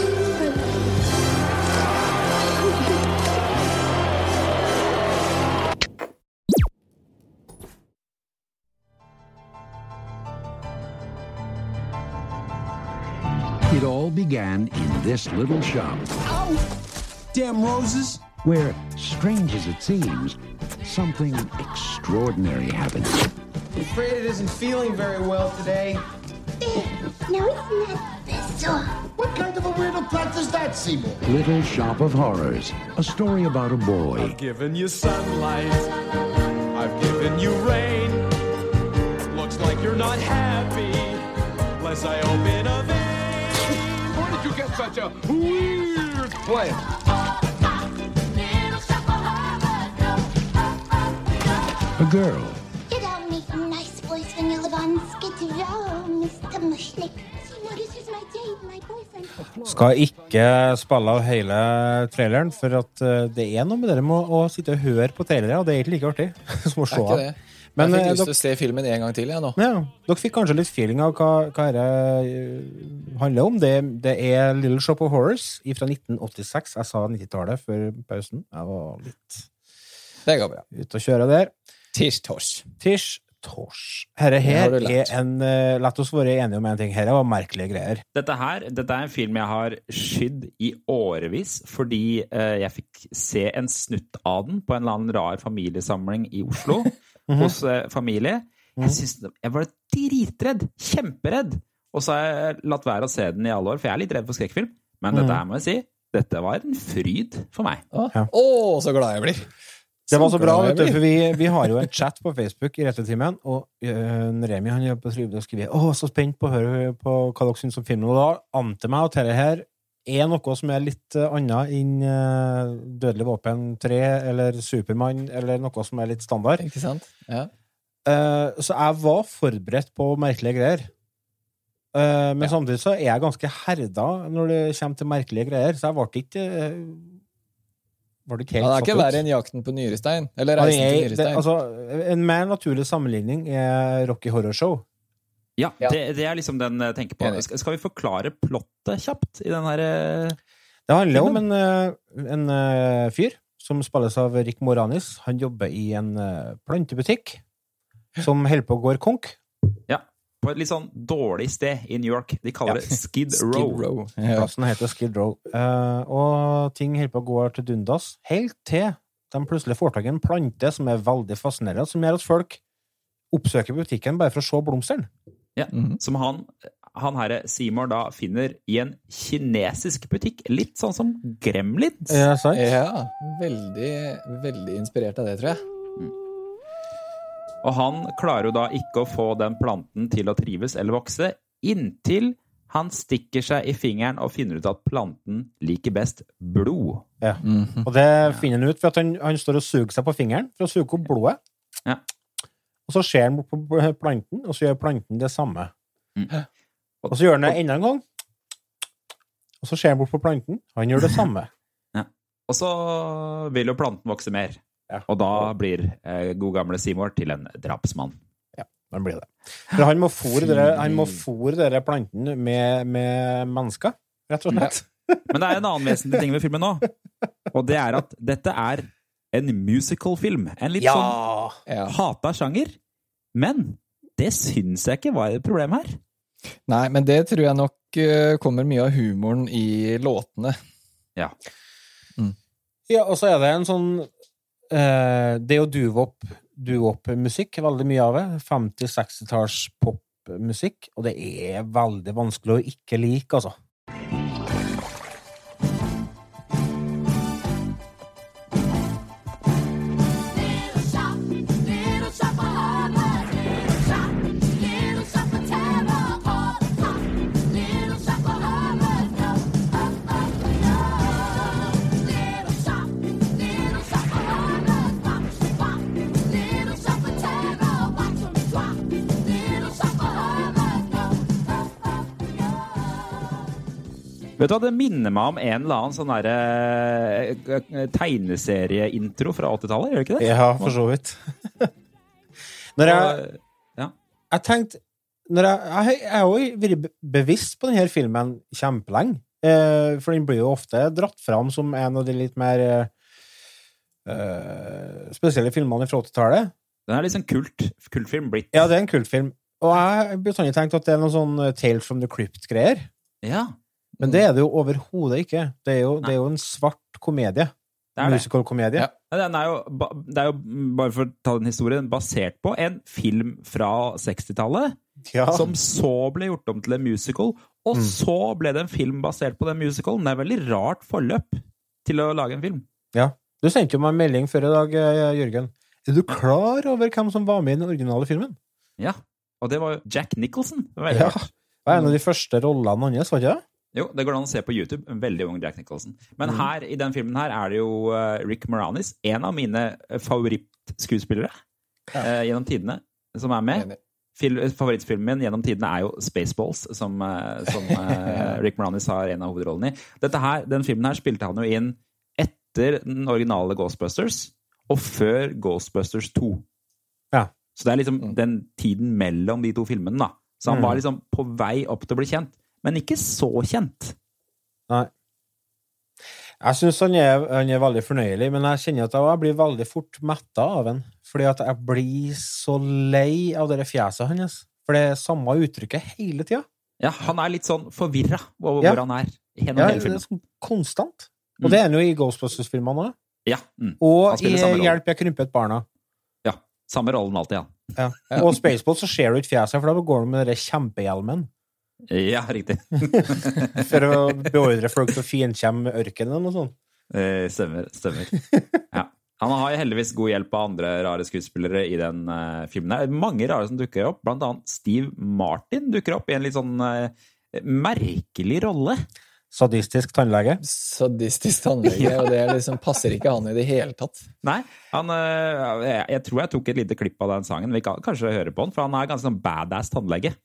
[SPEAKER 5] began in this little shop Oh!
[SPEAKER 6] Damn roses.
[SPEAKER 5] where, strange as it seems, something extraordinary happened.
[SPEAKER 6] I'm afraid it isn't feeling very well today.
[SPEAKER 7] Now isn't that bizarre?
[SPEAKER 8] What kind of a weirdo plot is that, Seymour?
[SPEAKER 5] Little Shop of Horrors, a story about a boy I've
[SPEAKER 9] Given you sunlight. I've given you rain. Looks like you're not happy. Unless I open a vein. Such a weird plan?
[SPEAKER 5] a girl
[SPEAKER 7] You don't make a nice voice when you live on Skid Row, Mr. Mushnick. You know, this is my date, my boyfriend.
[SPEAKER 1] Skal ikke spille av hele traileren, for at eh, det er noe med det med å, å sitte og høre på trailere, og det er ikke like artig som å se
[SPEAKER 3] se
[SPEAKER 1] Men
[SPEAKER 3] jeg
[SPEAKER 1] eh,
[SPEAKER 3] fikk lyst til å se filmen en gang til, jeg nå.
[SPEAKER 1] ja, dere fikk kanskje litt feeling av hva, hva dette eh, handler om. Det, det er Little Shop of Horrors fra 1986. Jeg sa 90-tallet før pausen. Jeg var litt
[SPEAKER 3] Det går bra.
[SPEAKER 1] ute å kjøre der.
[SPEAKER 3] Tish tosh.
[SPEAKER 1] Tish Tosh. Herre her er en uh, La oss være enige om en ting. Her var merkelige greier.
[SPEAKER 2] Dette her dette er en film jeg har skydd i årevis fordi uh, jeg fikk se en snutt av den på en eller annen rar familiesamling i Oslo hos eh, familie. Jeg, synes, jeg var dritredd. Kjemperedd. Og så har jeg latt være å se den i alle år, for jeg er litt redd for skrekkfilm. Men dette her må jeg si, dette var en fryd for meg.
[SPEAKER 3] Å,
[SPEAKER 1] Ja.
[SPEAKER 3] oh, så glad jeg blir.
[SPEAKER 1] Det var så bra, vet du, for vi, vi har jo en chat på Facebook i Retrotimen, og uh, Remi han er på skriver og skriver Å, så spent på å høre på hva dere syns om filmen. Og da ante meg at dette her er noe som er litt uh, annet enn uh, Dødelig våpen 3 eller Supermann, eller noe som er litt standard.
[SPEAKER 3] Ikke sant? Ja.
[SPEAKER 1] Eh, så jeg var forberedt på merkelige greier. Eh, men
[SPEAKER 3] Ja.
[SPEAKER 1] samtidig så er jeg ganske herda når det kommer til merkelige greier, så jeg ble ikke ble ikke helt
[SPEAKER 3] Han er ikke verre enn Jakten på Nyrestein. Eller Reisen
[SPEAKER 1] jeg,
[SPEAKER 3] til
[SPEAKER 1] det,
[SPEAKER 3] Nyrestein.
[SPEAKER 1] altså, en mer naturlig sammenligning er Rocky Horror Show.
[SPEAKER 2] Ja,
[SPEAKER 3] Ja.
[SPEAKER 2] Det, det er liksom den jeg tenker på. Skal, vi forklare plottet kjapt i den her eh,
[SPEAKER 1] Det handler om en, eh, en eh, fyr som spilles av Rick Moranis. Han jobber i en plantebutikk som holder på å gå konk.
[SPEAKER 2] Ja. På et litt sånn dårlig sted i New York. De kaller
[SPEAKER 1] Ja.
[SPEAKER 2] det Skid
[SPEAKER 3] Skid
[SPEAKER 2] Row.
[SPEAKER 3] Row. Ja.
[SPEAKER 1] Plassen heter Skid Row. Eh, og ting holder på å gå til dundas, helt til de plutselig får tak i en plante som er veldig fascinerende, som gjør at folk oppsøker butikken bare for å se blomstene.
[SPEAKER 2] Ja, Som han, han herre Seymour da finner i en kinesisk butikk. Litt sånn som Gremlins.
[SPEAKER 1] Ja, sant?
[SPEAKER 3] Ja, veldig, veldig inspirert av det, tror jeg.
[SPEAKER 2] Og han klarer jo da ikke å få den planten til å trives eller vokse, inntil han stikker seg i fingeren og finner ut at planten liker best blod.
[SPEAKER 1] Ja. Og det finner han ut for at han, han står og suger seg på fingeren for å suge opp blodet.
[SPEAKER 2] Ja.
[SPEAKER 1] Og så ser han bort på planten, og så gjør planten det samme.
[SPEAKER 2] Mm.
[SPEAKER 1] Og så gjør han det enda en gang. Og så ser han bort på planten, og han gjør det samme.
[SPEAKER 2] Og så vil jo planten vokse mer. Og da blir eh, god gamle Seymour til en drapsmann.
[SPEAKER 1] Ja, Han blir det. For han må fòre dere, planten med, med mennesker, rett og slett.
[SPEAKER 2] Men det er en annen vesentlig ting ved filmen nå, og det er at dette er en musical-film. En litt
[SPEAKER 1] Ja.
[SPEAKER 2] sånn hata sjanger. Men det syns jeg ikke var et problem her.
[SPEAKER 3] Nei, men det tror jeg nok eh, kommer mye av humoren i låtene.
[SPEAKER 2] Ja.
[SPEAKER 1] Ja, og så er det en sånn eh, Det er jo duvop duvop-musikk, veldig mye av det. 50-60-talls popmusikk. Og det er veldig vanskelig å ikke like, altså.
[SPEAKER 2] Vet du hva, Det minner meg om en eller annen sånn derre eh, tegneserieintro fra 80-tallet, gjør det ikke det?
[SPEAKER 1] Ja, for så vidt. Når jeg
[SPEAKER 2] Ja.
[SPEAKER 1] Jeg tenkte når jeg, har jo vært bevisst på denne filmen kjempelenge. Eh, for den blir jo ofte dratt fram som en av de litt mer eh, eh, spesielle filmene fra 80-tallet.
[SPEAKER 2] Den er litt sånn kult, kultfilm blitt.
[SPEAKER 1] Ja, det er en kultfilm. Og jeg har bestandig tenkt at det er noe sånn Tales from the Crypt-greier.
[SPEAKER 2] Ja.
[SPEAKER 1] Men det er det jo overhodet ikke. Det er jo, det er jo en svart komedie.
[SPEAKER 2] Det det.
[SPEAKER 1] Musical-komedie.
[SPEAKER 2] Ja, Den er jo, det er jo, bare for å ta den historien, basert på en film fra 60-tallet.
[SPEAKER 1] Ja.
[SPEAKER 2] Som så ble gjort om til en musical, og
[SPEAKER 1] Mm.
[SPEAKER 2] så ble det en film basert på den musicalen. Det er veldig rart forløp til å lage en film.
[SPEAKER 1] Ja. Du sendte jo meg en melding før i dag, eh, Jørgen. Er du klar over hvem som var med i den originale filmen?
[SPEAKER 2] Ja, Og det var jo Jack Nicholson. Det var
[SPEAKER 1] Ja. Det var en av de første rollene hans, var ikke det?
[SPEAKER 2] Jo, det går an å se på YouTube. En veldig ung Jack Nicholson. Men
[SPEAKER 1] Mm.
[SPEAKER 2] her, i den filmen her er det jo eh, Rick Moranis, en av mine favorittskuespillere favorittskuespillere eh, gjennom tidene, som er med. Fil favorittfilmen min gjennom tidene er jo Spaceballs, som, eh, som eh, Rick Moranis har en av hovedrollene i. Her, den filmen her spilte han jo inn etter den originale Ghostbusters, og før Ghostbusters 2.
[SPEAKER 1] Ja.
[SPEAKER 2] Så det er liksom den tiden mellom de to filmene, da. Så han
[SPEAKER 1] Mm.
[SPEAKER 2] var liksom på vei opp til å bli kjent, men ikke så kjent.
[SPEAKER 1] Nei. Jeg syns han, han er veldig fornøyelig, men jeg kjenner at jeg blir veldig fort metta av han. Fordi at jeg blir så lei av det fjeset hans. For det er samme uttrykket hele tida.
[SPEAKER 2] Ja, han er litt sånn forvirra over
[SPEAKER 1] Ja.
[SPEAKER 2] hvor han er gjennom
[SPEAKER 1] Ja,
[SPEAKER 2] hele
[SPEAKER 1] er
[SPEAKER 2] filmen.
[SPEAKER 1] sånn konstant.
[SPEAKER 2] Mm.
[SPEAKER 1] Og det er han jo i Ghostbusters-filmene òg.
[SPEAKER 2] Ja. Mm.
[SPEAKER 1] Og i. Hjelp, jeg krympet barna.
[SPEAKER 2] Ja. Samme rollen alltid, han.
[SPEAKER 1] Ja. Og Spaceball så ser du ikke fjeset, for da går du med den kjempehjelmen.
[SPEAKER 2] Ja, riktig.
[SPEAKER 1] For å beordre folk til å fiendkjemme ørkenen eller noe sånt.
[SPEAKER 2] Eh, stemmer. stemmer. Ja. Han har heldigvis god hjelp av andre rare skuespillere i den uh, filmen. Det er mange rare som dukker opp. Blant annet Steve Martin dukker opp i en litt sånn uh, merkelig rolle.
[SPEAKER 1] Sadistisk tannlege.
[SPEAKER 3] Sadistisk tannlege,
[SPEAKER 2] Ja.
[SPEAKER 3] og det liksom passer ikke han i det hele tatt.
[SPEAKER 2] Nei, han, uh, jeg, jeg tror jeg tok et lite klipp av den sangen. Vi kan kanskje høre på den, for han er ganske sånn badass tannlege.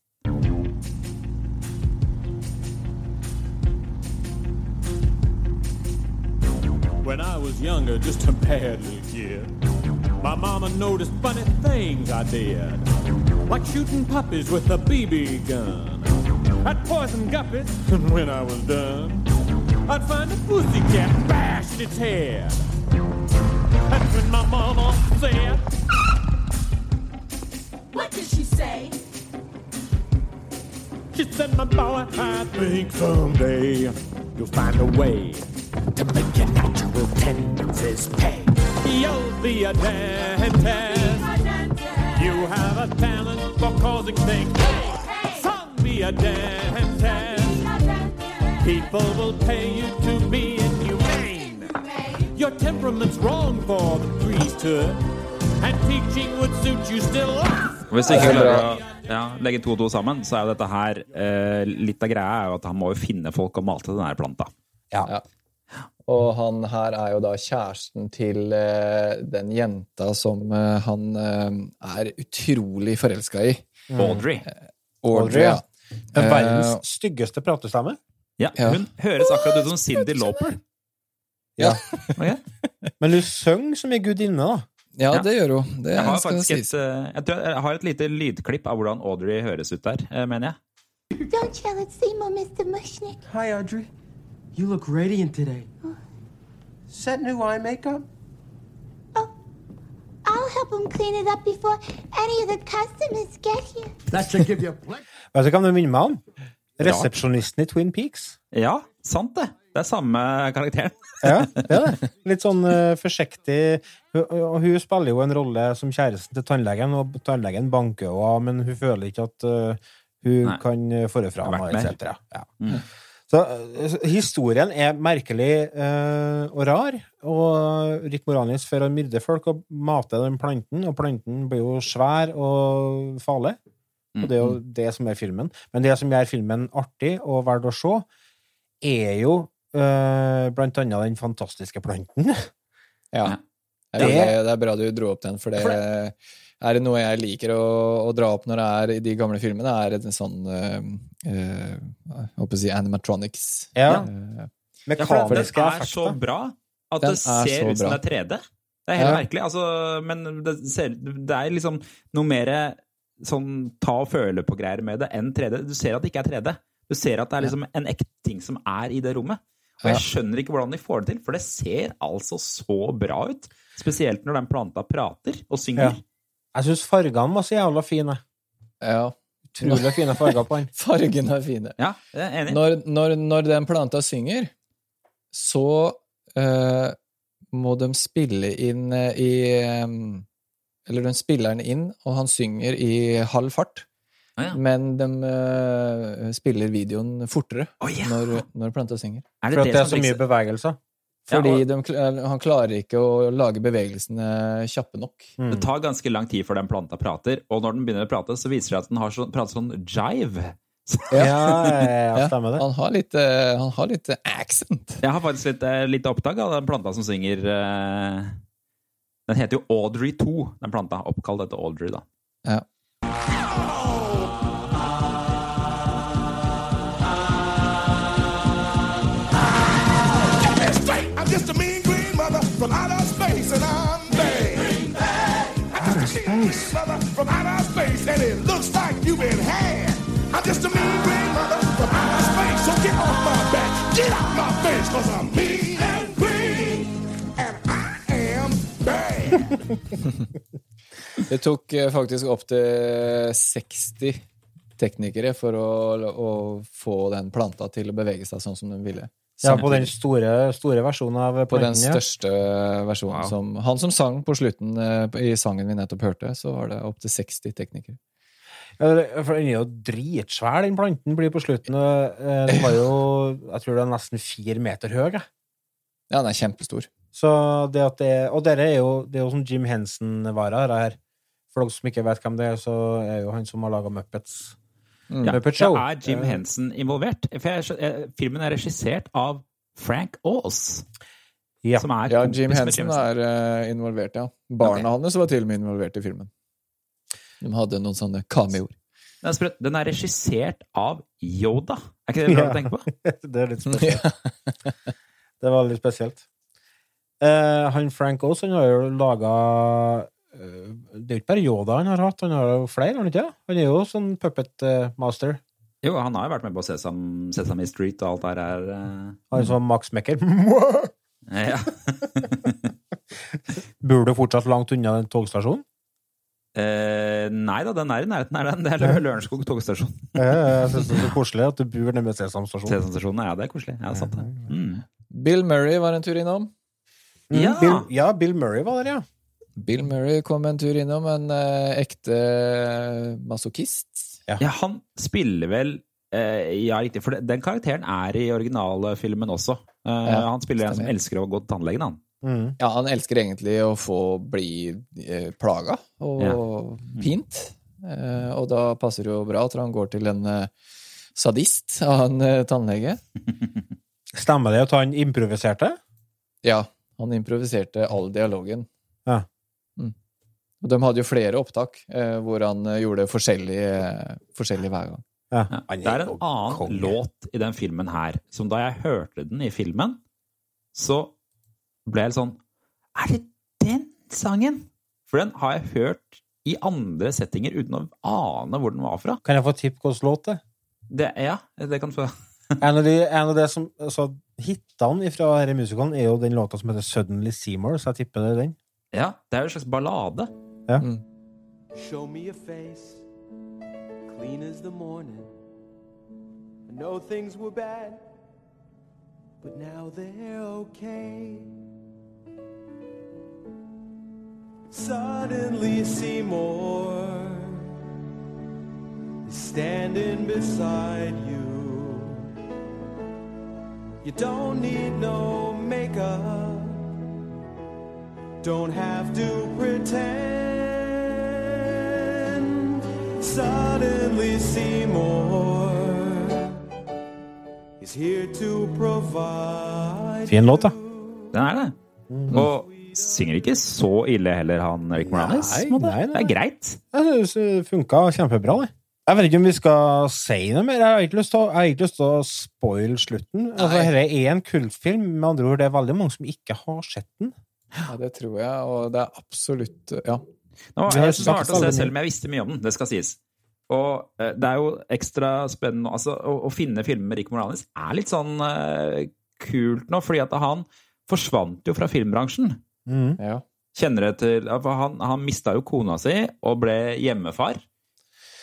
[SPEAKER 9] When I was younger, just a bad little kid, my mama noticed funny things I did. Like shooting puppies with a BB gun. I'd poison guppies, and when I was done, I'd find a pussy cat bashed its head. That's when my mama said,
[SPEAKER 10] What did she say?
[SPEAKER 9] She said, my boy, I think someday you'll find a way to make your natural tendencies pay. You'll be a dentist. You have a talent for causing things. Son, be a dentist. People will pay you to be inhumane. Your temperament's wrong for the priesthood, and teaching would suit you still less.
[SPEAKER 2] Hvis du ikke klarer å ja, legge to og to sammen, så er jo dette her eh, Litt av greia er jo at han må jo finne folk og male til denne planta.
[SPEAKER 3] Ja. Og han her er jo da kjæresten til eh, den jenta som eh, han eh, er utrolig forelska i.
[SPEAKER 2] Audrey.
[SPEAKER 3] Audrey, ja.
[SPEAKER 1] Men
[SPEAKER 3] Eh,
[SPEAKER 1] verdens styggeste pratestemme.
[SPEAKER 2] Ja,
[SPEAKER 3] Ja.
[SPEAKER 2] Hun høres akkurat ut som Cindy Lauper.
[SPEAKER 1] Ja.
[SPEAKER 2] Ok?
[SPEAKER 1] Men du synger som ei gudinne, da.
[SPEAKER 3] Ja,
[SPEAKER 2] Ja.
[SPEAKER 3] det gjør hun. Det
[SPEAKER 2] Jeg har
[SPEAKER 3] skal
[SPEAKER 2] faktisk
[SPEAKER 3] sies.
[SPEAKER 2] et, eh, jeg, tror jeg har et lite lydklipp av hvordan Audrey høres ut der, eh, mener jeg.
[SPEAKER 7] Don't yell at Seymour, Mr. Mushnick.
[SPEAKER 6] Hi, Audrey. You look radiant today. Is that new eye makeup?
[SPEAKER 7] Oh, I'll help him clean it up before any of the customers get here.
[SPEAKER 8] That should give you a
[SPEAKER 1] Vet du hva det minner meg om? Resepsjonisten i Twin Peaks.
[SPEAKER 2] Ja, sant det. Det er samme karakteren.
[SPEAKER 1] Ja, det er det. Litt sånn uh, forsiktig Hun- hun spiller jo en rolle som kjæresten til tannlegen, og tannlegen banker henne av, men hun føler ikke at uh, hun
[SPEAKER 2] Nei.
[SPEAKER 1] kan eh, fare fra
[SPEAKER 2] henne,
[SPEAKER 1] ham, etc. Ja.
[SPEAKER 2] Mm.
[SPEAKER 1] Så historien er merkelig og rar, og Rick Moranis for å myrde folk og mate den planten, og planten blir jo svær og farlig. Og det er jo det som er filmen. Men det som gjør filmen artig og verdt å se, er jo øh, blant annet den fantastiske planten.
[SPEAKER 3] Ja. Det,
[SPEAKER 1] Det-
[SPEAKER 3] er, det er bra du dro opp den, for det
[SPEAKER 1] For
[SPEAKER 3] er det noe jeg liker å, å dra opp når det er i de gamle filmene, er en sånn øh, Jeg på å si animatronics.
[SPEAKER 1] Ja.
[SPEAKER 3] Eh,
[SPEAKER 2] Ja, for den er så bra at
[SPEAKER 3] Den
[SPEAKER 2] det
[SPEAKER 3] er
[SPEAKER 2] ser ut som
[SPEAKER 3] bra.
[SPEAKER 2] det er 3D. Det er helt
[SPEAKER 3] Ja.
[SPEAKER 2] merkelig. Altså, men det, ser, det er liksom noe mer sånn ta og føle på greier med det enn 3D. Du ser at det ikke er 3D. Du ser at det er liksom en ekte ting som er i det rommet. Og jeg skjønner ikke hvordan de får det til, for det ser altså så bra ut. Spesielt når den planta prater og synger.
[SPEAKER 1] Ja. Jeg syns fargene var så jævla fine.
[SPEAKER 3] ja.
[SPEAKER 1] Utrolig fine farger på den.
[SPEAKER 3] Fargene er fine.
[SPEAKER 2] Ja, jeg er enig.
[SPEAKER 3] Når, når, når den planta synger, så uh, må de spille inn uh, i eh, Eller de spiller den inn, og han synger i halv fart.
[SPEAKER 2] Å, ja.
[SPEAKER 3] Men de uh, spiller videoen fortere
[SPEAKER 2] oh, ja.
[SPEAKER 3] når, når planta synger.
[SPEAKER 2] Er
[SPEAKER 1] For at det er så mye
[SPEAKER 2] fikser-
[SPEAKER 1] bevegelser.
[SPEAKER 3] Fordi
[SPEAKER 2] Ja, og-
[SPEAKER 3] de, han klarer ikke å lage bevegelsene kjappe nok.
[SPEAKER 1] Mm.
[SPEAKER 2] Det tar ganske lang tid før den planta prater, og når den begynner å prate, så viser det at den har sånn, prater sånn jive.
[SPEAKER 1] Ja, ja, ja,
[SPEAKER 3] Ja,
[SPEAKER 1] stemmer det.
[SPEAKER 3] han har litt, eh, han har litt eh, accent.
[SPEAKER 2] Jeg har faktisk litt, eh, litt opptak av den planta som synger eh, Den heter jo Audrey 2, den planta. Oppkalt etter Audrey, da.
[SPEAKER 3] Ja.
[SPEAKER 10] Space, and I'm bad. Outer space. Mother from outer space, and it looks like you've been had. I'm just a mean green mother from outer space, so get off my back, get out my face, cause I'm mean
[SPEAKER 3] Det tok eh, faktisk opptil 60 teknikere for å, å få den planta til å bevege seg sånn som de ville.
[SPEAKER 1] Ja, på den store, store versjonen av
[SPEAKER 3] På den største versjonen
[SPEAKER 2] Wow.
[SPEAKER 3] som Han som sang på slutten eh, i sangen vi nettopp hørte, så var det opptil 60 teknikere.
[SPEAKER 1] Ja, For den er jo dritsvær, den planten blir på slutten. eh, Den var jo Jeg tror det er nesten fire meter høy. jeg.
[SPEAKER 3] Ja, den er kjempestor.
[SPEAKER 1] Så det at det Og dere er jo, det er jo som Jim Henson-varer her. For dere som ikke vet hvem det er, så er jo han som har laga Muppets.
[SPEAKER 3] Mm.
[SPEAKER 2] Ja,
[SPEAKER 1] Muppet Show.
[SPEAKER 2] er Jim
[SPEAKER 1] Eh,
[SPEAKER 2] Henson involvert. For jeg, filmen er regissert av Frank Aas,
[SPEAKER 1] Ja.
[SPEAKER 2] som er
[SPEAKER 3] Ja, Jim Henson er uh, involvert, ja. Barna hans var til og med involvert i filmen. De hadde noen sånne cameoer.
[SPEAKER 2] Den er, den er regissert av Yoda. Er ikke det bra
[SPEAKER 1] Ja.
[SPEAKER 2] å tenke på?
[SPEAKER 1] det er litt spesielt. Det var litt spesielt. Eh, han Frank Oss, han har jo laga Det er jo ikke bare Yoda han har hatt, han har jo flere, han ikke? Han er jo sånn puppet eh, master.
[SPEAKER 2] Jo, han har jo vært med på Sesam, Sesame Street og alt der her. eh.
[SPEAKER 1] Han som Max Mekker.
[SPEAKER 2] Ja.
[SPEAKER 1] Bor du fortsatt langt unna den togstasjonen?
[SPEAKER 2] Eh, nei da, den er i nærheten her, den. Det er Lørenskog togstasjon.
[SPEAKER 1] Ja, Jeg syns det er så koselig at du bor nede ved
[SPEAKER 2] Sesamstasjonen. Sesamstasjonen, ja, det er koselig. Ja, sant det. Mm.
[SPEAKER 3] Bill Murray var en tur innom.
[SPEAKER 1] Mm.
[SPEAKER 2] Ja.
[SPEAKER 1] Bill, ja, Bill Murray var der, ja.
[SPEAKER 3] Bill Murray kom en tur innom, en eh, ekte masochist.
[SPEAKER 2] Ja, han spiller vel eh, Ja, riktig. For den karakteren er i originalfilmen også. Eh,
[SPEAKER 3] Ja,
[SPEAKER 2] han spiller en som elsker å gå til tannlegen, han.
[SPEAKER 1] Mm.
[SPEAKER 3] Ja, han elsker egentlig å få bli eh, plaga og
[SPEAKER 2] Ja.
[SPEAKER 3] pint. Eh, og da passer det jo bra at han går til en eh, sadist av en eh, tannlege.
[SPEAKER 1] Stemmer det at han improviserte?
[SPEAKER 3] Ja, han improviserte all dialogen.
[SPEAKER 1] Ja.
[SPEAKER 3] Mm. Og de hadde jo flere opptak eh, hvor han eh, gjorde forskjellig, eh, forskjellig hver gang.
[SPEAKER 1] Ja.
[SPEAKER 2] Ja. Det er en annen
[SPEAKER 1] konge.
[SPEAKER 2] låt i den filmen her, som da jeg hørte den i filmen, så ble jeg litt sånn Er det den sangen? For den har jeg hørt i andre settinger uten å ane hvor den var fra.
[SPEAKER 1] Kan jeg få tipp hvilken låt det er?
[SPEAKER 2] Ja, det kan du få.
[SPEAKER 1] En av, de, en av det som altså, Hitene fra denne musikalen er jo den låta som heter Suddenly Seymour, så jeg tipper det er den.
[SPEAKER 2] Ja, det er jo en slags ballade.
[SPEAKER 1] Ja.
[SPEAKER 3] Mm.
[SPEAKER 6] Show me a face, clean as the morning. I know things were bad, but now they're okay. Suddenly, Seymour is standing beside you. You don't need no makeup, don't have to pretend. Suddenly, Seymour is here to provide.
[SPEAKER 1] Fin låt, da.
[SPEAKER 2] Den er det. Og synger ikke så ille heller, han Rick Moranis.
[SPEAKER 1] Nei, nei, nei.
[SPEAKER 2] Det er greit.
[SPEAKER 1] Jeg det funka kjempebra, det. Jeg vet ikke om vi skal si noe mer. Jeg har ikke lyst til å, jeg ikke lyst til å spoile slutten. Altså, Dette er en kultfilm. Med andre ord, det er veldig mange som ikke har sett den.
[SPEAKER 3] Ja, det tror jeg, og det er absolutt Ja.
[SPEAKER 2] Nå, jeg
[SPEAKER 1] sagt
[SPEAKER 2] å se, selv om jeg visste mye om den. Det skal sies. Og eh, det er jo ekstra spennende altså, å, å finne filmer med Rick Moranis er litt sånn eh, kult nå, fordi at han forsvant jo fra filmbransjen.
[SPEAKER 3] ja.
[SPEAKER 2] Kjenner det til Han, han mista jo kona si og ble hjemmefar.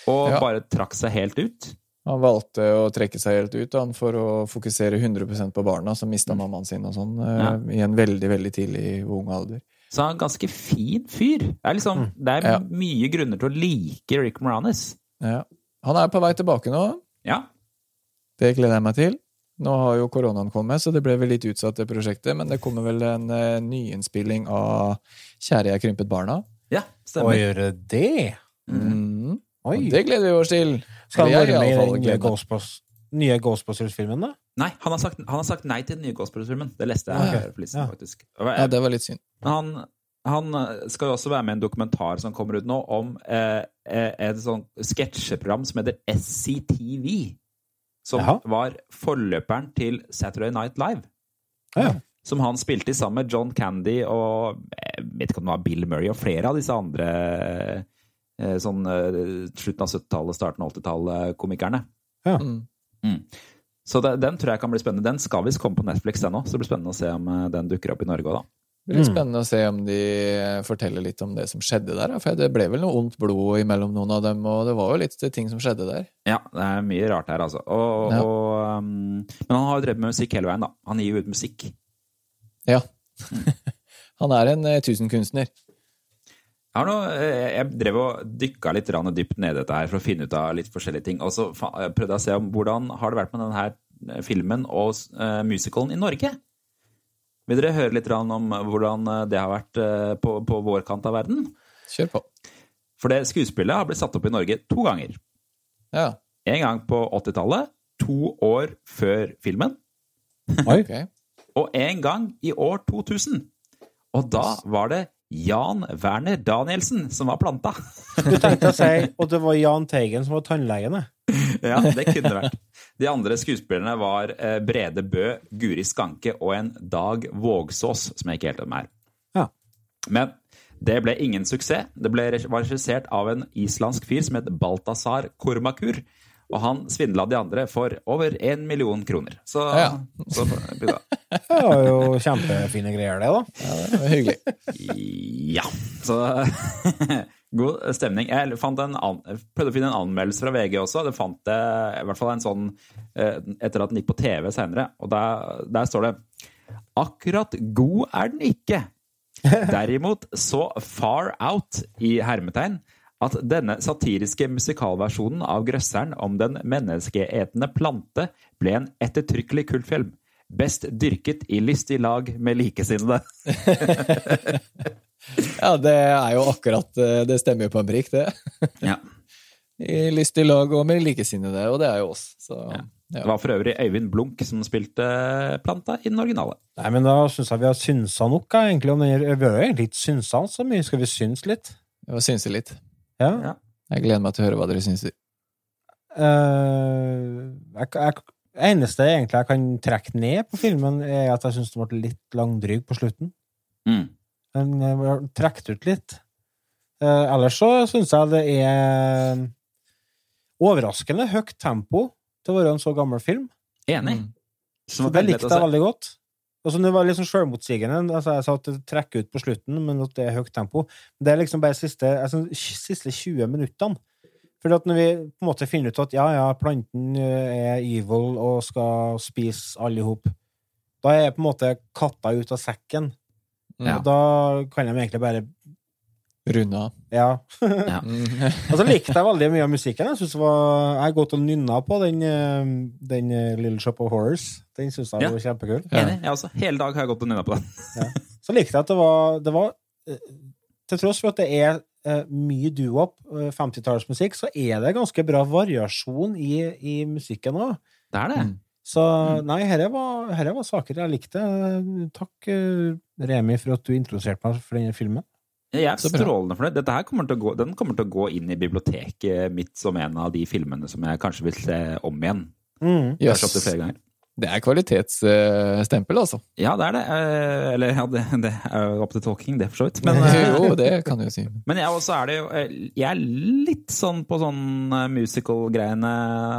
[SPEAKER 2] Og
[SPEAKER 3] Ja.
[SPEAKER 2] bare trakk seg helt ut.
[SPEAKER 3] Han valgte å trekke seg helt ut han, for å fokusere 100% på barna, som mista mammaen sin og sånn, eh,
[SPEAKER 2] Ja.
[SPEAKER 3] i en veldig, veldig tidlig ung alder.
[SPEAKER 2] Så han er en ganske fin fyr. Det er, liksom, det er
[SPEAKER 3] Ja.
[SPEAKER 2] mye grunner til å like Rick Moranis.
[SPEAKER 3] Ja. Han er på vei tilbake nå.
[SPEAKER 2] Ja.
[SPEAKER 3] Det gleder jeg meg til. Nå har jo koronaen kommet, så det ble vel litt utsatt, det prosjektet. Men det kommer vel en uh, nyinnspilling av Kjære jeg krympet barna.
[SPEAKER 2] ja,
[SPEAKER 1] Å gjøre det?
[SPEAKER 3] Mm.
[SPEAKER 1] Oi.
[SPEAKER 3] Og det gleder vi oss til.
[SPEAKER 1] Skal han være med i den nye. Ghostbusters- nye Ghostbusters-filmen, da?
[SPEAKER 2] Nei, han har, sagt, han har sagt nei til den nye Ghostbusters-filmen. Det leste jeg
[SPEAKER 3] okay.
[SPEAKER 2] her på listen,
[SPEAKER 1] ja.
[SPEAKER 2] faktisk.
[SPEAKER 3] Ja, det var litt synd.
[SPEAKER 2] Han, han eh, skal jo også være med i en dokumentar som kommer ut nå, om eh, eh, et sånt sketsjeprogram som heter SCTV. Som
[SPEAKER 1] Jaha.
[SPEAKER 2] var forløperen til Saturday Night Live.
[SPEAKER 1] Ja.
[SPEAKER 2] Som han spilte i sammen med John Candy og jeg vet ikke om det var Bill Murray og flere av disse andre eh, sånn eh, slutten av 70-tallet, starten av 80-tallet-komikerne.
[SPEAKER 1] Ja.
[SPEAKER 3] Mm.
[SPEAKER 2] Mm. Så det, den tror jeg kan bli spennende. Den skal visst komme på Netflix, den òg. Så det blir spennende å se om eh, den dukker opp i Norge òg, da.
[SPEAKER 3] Det blir
[SPEAKER 1] Mm.
[SPEAKER 3] spennende å se om de forteller litt om det som skjedde der. For det ble vel noe ondt blod imellom noen av dem, og det var jo litt ting som skjedde der.
[SPEAKER 2] Ja, det er mye rart her, altså. Og,
[SPEAKER 3] Ja.
[SPEAKER 2] og, um, men han har jo drevet med musikk hele veien, da. Han gir jo ut musikk.
[SPEAKER 3] Ja. Han er en eh, tusenkunstner.
[SPEAKER 2] Jeg, har noe, eh, jeg drev og dykka litt dypt ned i dette her for å finne ut av litt forskjellige ting. Og så prøvde jeg å se om hvordan har det vært med denne eh, filmen og musicalen i Norge. Vil dere høre litt om hvordan eh, det har vært eh, på, på vår kant av verden?
[SPEAKER 3] Kjør på.
[SPEAKER 2] For det skuespillet har blitt satt opp i Norge to ganger.
[SPEAKER 3] Ja,
[SPEAKER 2] En gang på 80-tallet, to år før filmen.
[SPEAKER 1] Oi.
[SPEAKER 3] okay.
[SPEAKER 2] Og en gang i år 2000. Og da var det Jan Werner Danielsen som var planta.
[SPEAKER 1] Du tenkte å si at det var Jahn Teigen som var tannlegen.
[SPEAKER 2] Ja, det kunne det vært. De andre skuespillerne var eh, Brede Bø, Guri Skanke og en Dag Vågsås, som jeg ikke helt vet hvem er.
[SPEAKER 1] Ja.
[SPEAKER 2] Men det ble ingen suksess. Det ble var regissert av en islandsk fyr som het Balthazar Kormakur. Og han svindla de andre for over én million kroner. Så,
[SPEAKER 3] Ja.
[SPEAKER 2] så.
[SPEAKER 1] Det var jo kjempefine greier, det, da.
[SPEAKER 3] Ja, det var hyggelig.
[SPEAKER 2] Ja. Så god stemning. Jeg fant en an prøvde å finne en anmeldelse fra VG også. Det fant jeg i hvert fall en sånn eh, etter at den gikk på TV senere. Og der, der står det Akkurat god er den ikke. Derimot så far out i hermetegn at denne satiriske musikalversjonen av Grøsseren om den menneskeetende plante ble en ettertrykkelig kultfilm. Best dyrket i lystig lag med likesinnede.
[SPEAKER 3] Ja, det er jo akkurat eh, Det stemmer jo på en prikk, det.
[SPEAKER 2] Ja.
[SPEAKER 3] I lystig lag og med likesinnede, og det er jo oss. Så,
[SPEAKER 2] Det var for øvrig Øyvind Blunk som spilte planta i den originale.
[SPEAKER 1] Nei, men da syns jeg vi har synsa nok, egentlig. Om den, vi har jo egentlig ikke synsa så mye. Skal vi synse litt?
[SPEAKER 3] Vi må synse litt.
[SPEAKER 1] Ja.
[SPEAKER 3] Jeg gleder meg til å høre hva dere syns.
[SPEAKER 1] Uh, jeg, jeg, eneste egentlig jeg kan trekke ned på filmen, er at jeg syns den ble litt langdryg på slutten.
[SPEAKER 2] Mm.
[SPEAKER 1] Den eh, ble trukket ut litt. Uh, ellers så syns jeg det er overraskende høyt tempo til å være en så gammel film.
[SPEAKER 2] Enig.
[SPEAKER 1] Så det likte jeg veldig godt. Altså, det var litt sånn selvmotsigende. Altså, jeg sa at det trekker ut på slutten, men at det er høyt tempo. Det er liksom bare siste, altså, siste 20 minuttene. For når vi på en måte finner ut at ja, ja, planten eh, er evil og skal spise alle i hop, da er på en måte katta ut av sekken.
[SPEAKER 3] Ja.
[SPEAKER 1] Og da kan de egentlig bare
[SPEAKER 3] Runde av.
[SPEAKER 1] Ja.
[SPEAKER 2] Ja.
[SPEAKER 1] Og så likte jeg veldig mye av musikken. Jeg synes det var, jeg har gått og nynna på den, eh, den eh, Little Shop of Horrors. Den syns jeg
[SPEAKER 2] Ja.
[SPEAKER 1] var kjempekul.
[SPEAKER 2] Enig. Jeg også. Hele dag har jeg gått og nynna på den.
[SPEAKER 1] Så likte jeg at det var, det var eh, Til tross for at det er mye eh, 50-tallsmusikk, så er det ganske bra variasjon i, i musikken òg.
[SPEAKER 2] Det er det.
[SPEAKER 1] Så nei, herre var, herre var saker jeg likte. Takk, Remi, for at du introduserte meg for denne filmen.
[SPEAKER 2] Jeg er strålende fornøyd. Dette her kommer til å gå, den kommer til å gå inn i biblioteket mitt som en av de filmene som jeg kanskje vil se om igjen.
[SPEAKER 1] Mm.
[SPEAKER 3] Yes.
[SPEAKER 2] Kanskje flere ganger.
[SPEAKER 3] Det er kvalitetsstempel, altså.
[SPEAKER 2] Ja, det er det. Eh, Eller ja, det, det er opp til tolking, det, for så vidt. Men, eh,
[SPEAKER 3] jo, det kan du jo si.
[SPEAKER 2] men jeg også er det jo eh, Jeg er litt sånn på sånn musical-greiene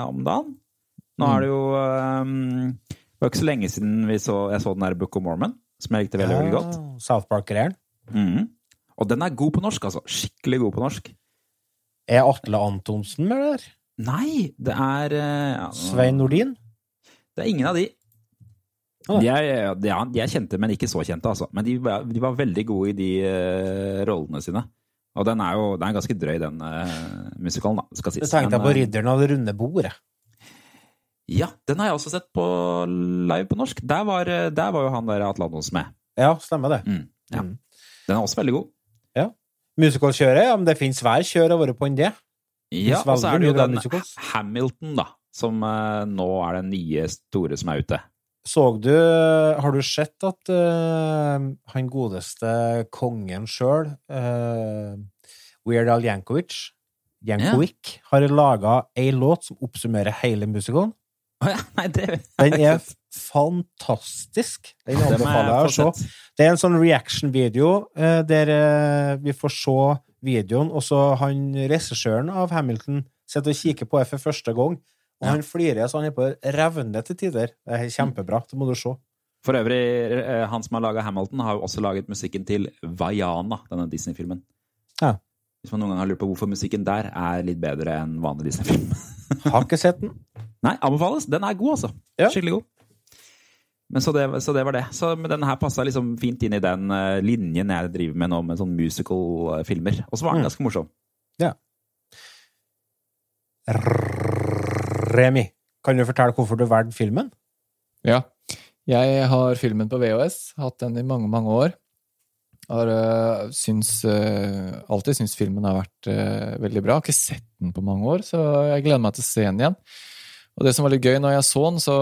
[SPEAKER 2] om dagen. Nå er det jo um, Det var ikke så lenge siden vi så, jeg så den der Book of Mormon, som jeg likte veldig, veldig godt.
[SPEAKER 1] South Park-greieren.
[SPEAKER 2] Mhm. Og den er god på norsk, altså. Skikkelig god på norsk.
[SPEAKER 1] Er Atle Antonsen med der?
[SPEAKER 2] Nei, det er eh, ja,
[SPEAKER 1] Svein Nordin?
[SPEAKER 2] Det er ingen av de.
[SPEAKER 1] Ah.
[SPEAKER 2] De er, ja, de er kjente, men ikke så kjente, altså. Men de, var- de var veldig gode i de uh, rollene sine. Og den er jo den er ganske drøy, den uh, musikalen, da, skal sies.
[SPEAKER 1] Du tenkte jeg på Ridderen av det runde bordet.
[SPEAKER 2] Ja, den har jeg også sett på live på norsk. Der var, der var jo han der Atle Antonsen med.
[SPEAKER 1] Ja, stemmer det.
[SPEAKER 2] Mm, ja.
[SPEAKER 1] Mm.
[SPEAKER 2] Den er også veldig god.
[SPEAKER 1] Musicalkjøret? Ja, men det fins hver kjør å være på enn det.
[SPEAKER 2] Ja, og så er det jo den. Hamilton, da, som uh, nå er den nye store som er ute.
[SPEAKER 1] Såg du Har du sett at uh, han godeste kongen sjøl, Weird Al Jankovic, Jankovic har laga ei låt som oppsummerer hele musicalen?
[SPEAKER 2] Nei, det
[SPEAKER 1] Den er fantastisk. Den
[SPEAKER 2] Det
[SPEAKER 1] anbefaler jeg å se. Det er en sånn reaction-video eh, der eh, vi får se videoen, og så han regissøren av Hamilton sitter og kikker på det for første gang, og han flirer så han er på revne til tider. Det er kjempebra. Det må du se.
[SPEAKER 2] For øvrig, eh, han som har laga Hamilton, har jo også laget musikken til Vaiana, denne Disney-filmen.
[SPEAKER 1] Ja.
[SPEAKER 2] Hvis man noen gang har lurt på hvorfor musikken der er litt bedre enn vanlig Disney-film.
[SPEAKER 1] Har ikke sett den.
[SPEAKER 2] Nei, anbefales. Den er god, altså.
[SPEAKER 1] Ja.
[SPEAKER 2] Skikkelig god. Men så det, så det var det. Så men den her passa liksom fint inn i den eh, linjen jeg driver med nå, med sånn musical-filmer. Og så var den
[SPEAKER 1] Mm.
[SPEAKER 2] ganske morsom.
[SPEAKER 1] Remi, kan du fortelle hvorfor du valgte filmen?
[SPEAKER 3] Ja. Jeg har filmen på VHS, hatt den i mange, mange år. Har uh, syns, uh, alltid syntes filmen har vært uh, veldig bra. Har ikke sett den på mange år, så jeg gleder meg til å se den igjen. Og det som var litt gøy når jeg så den, så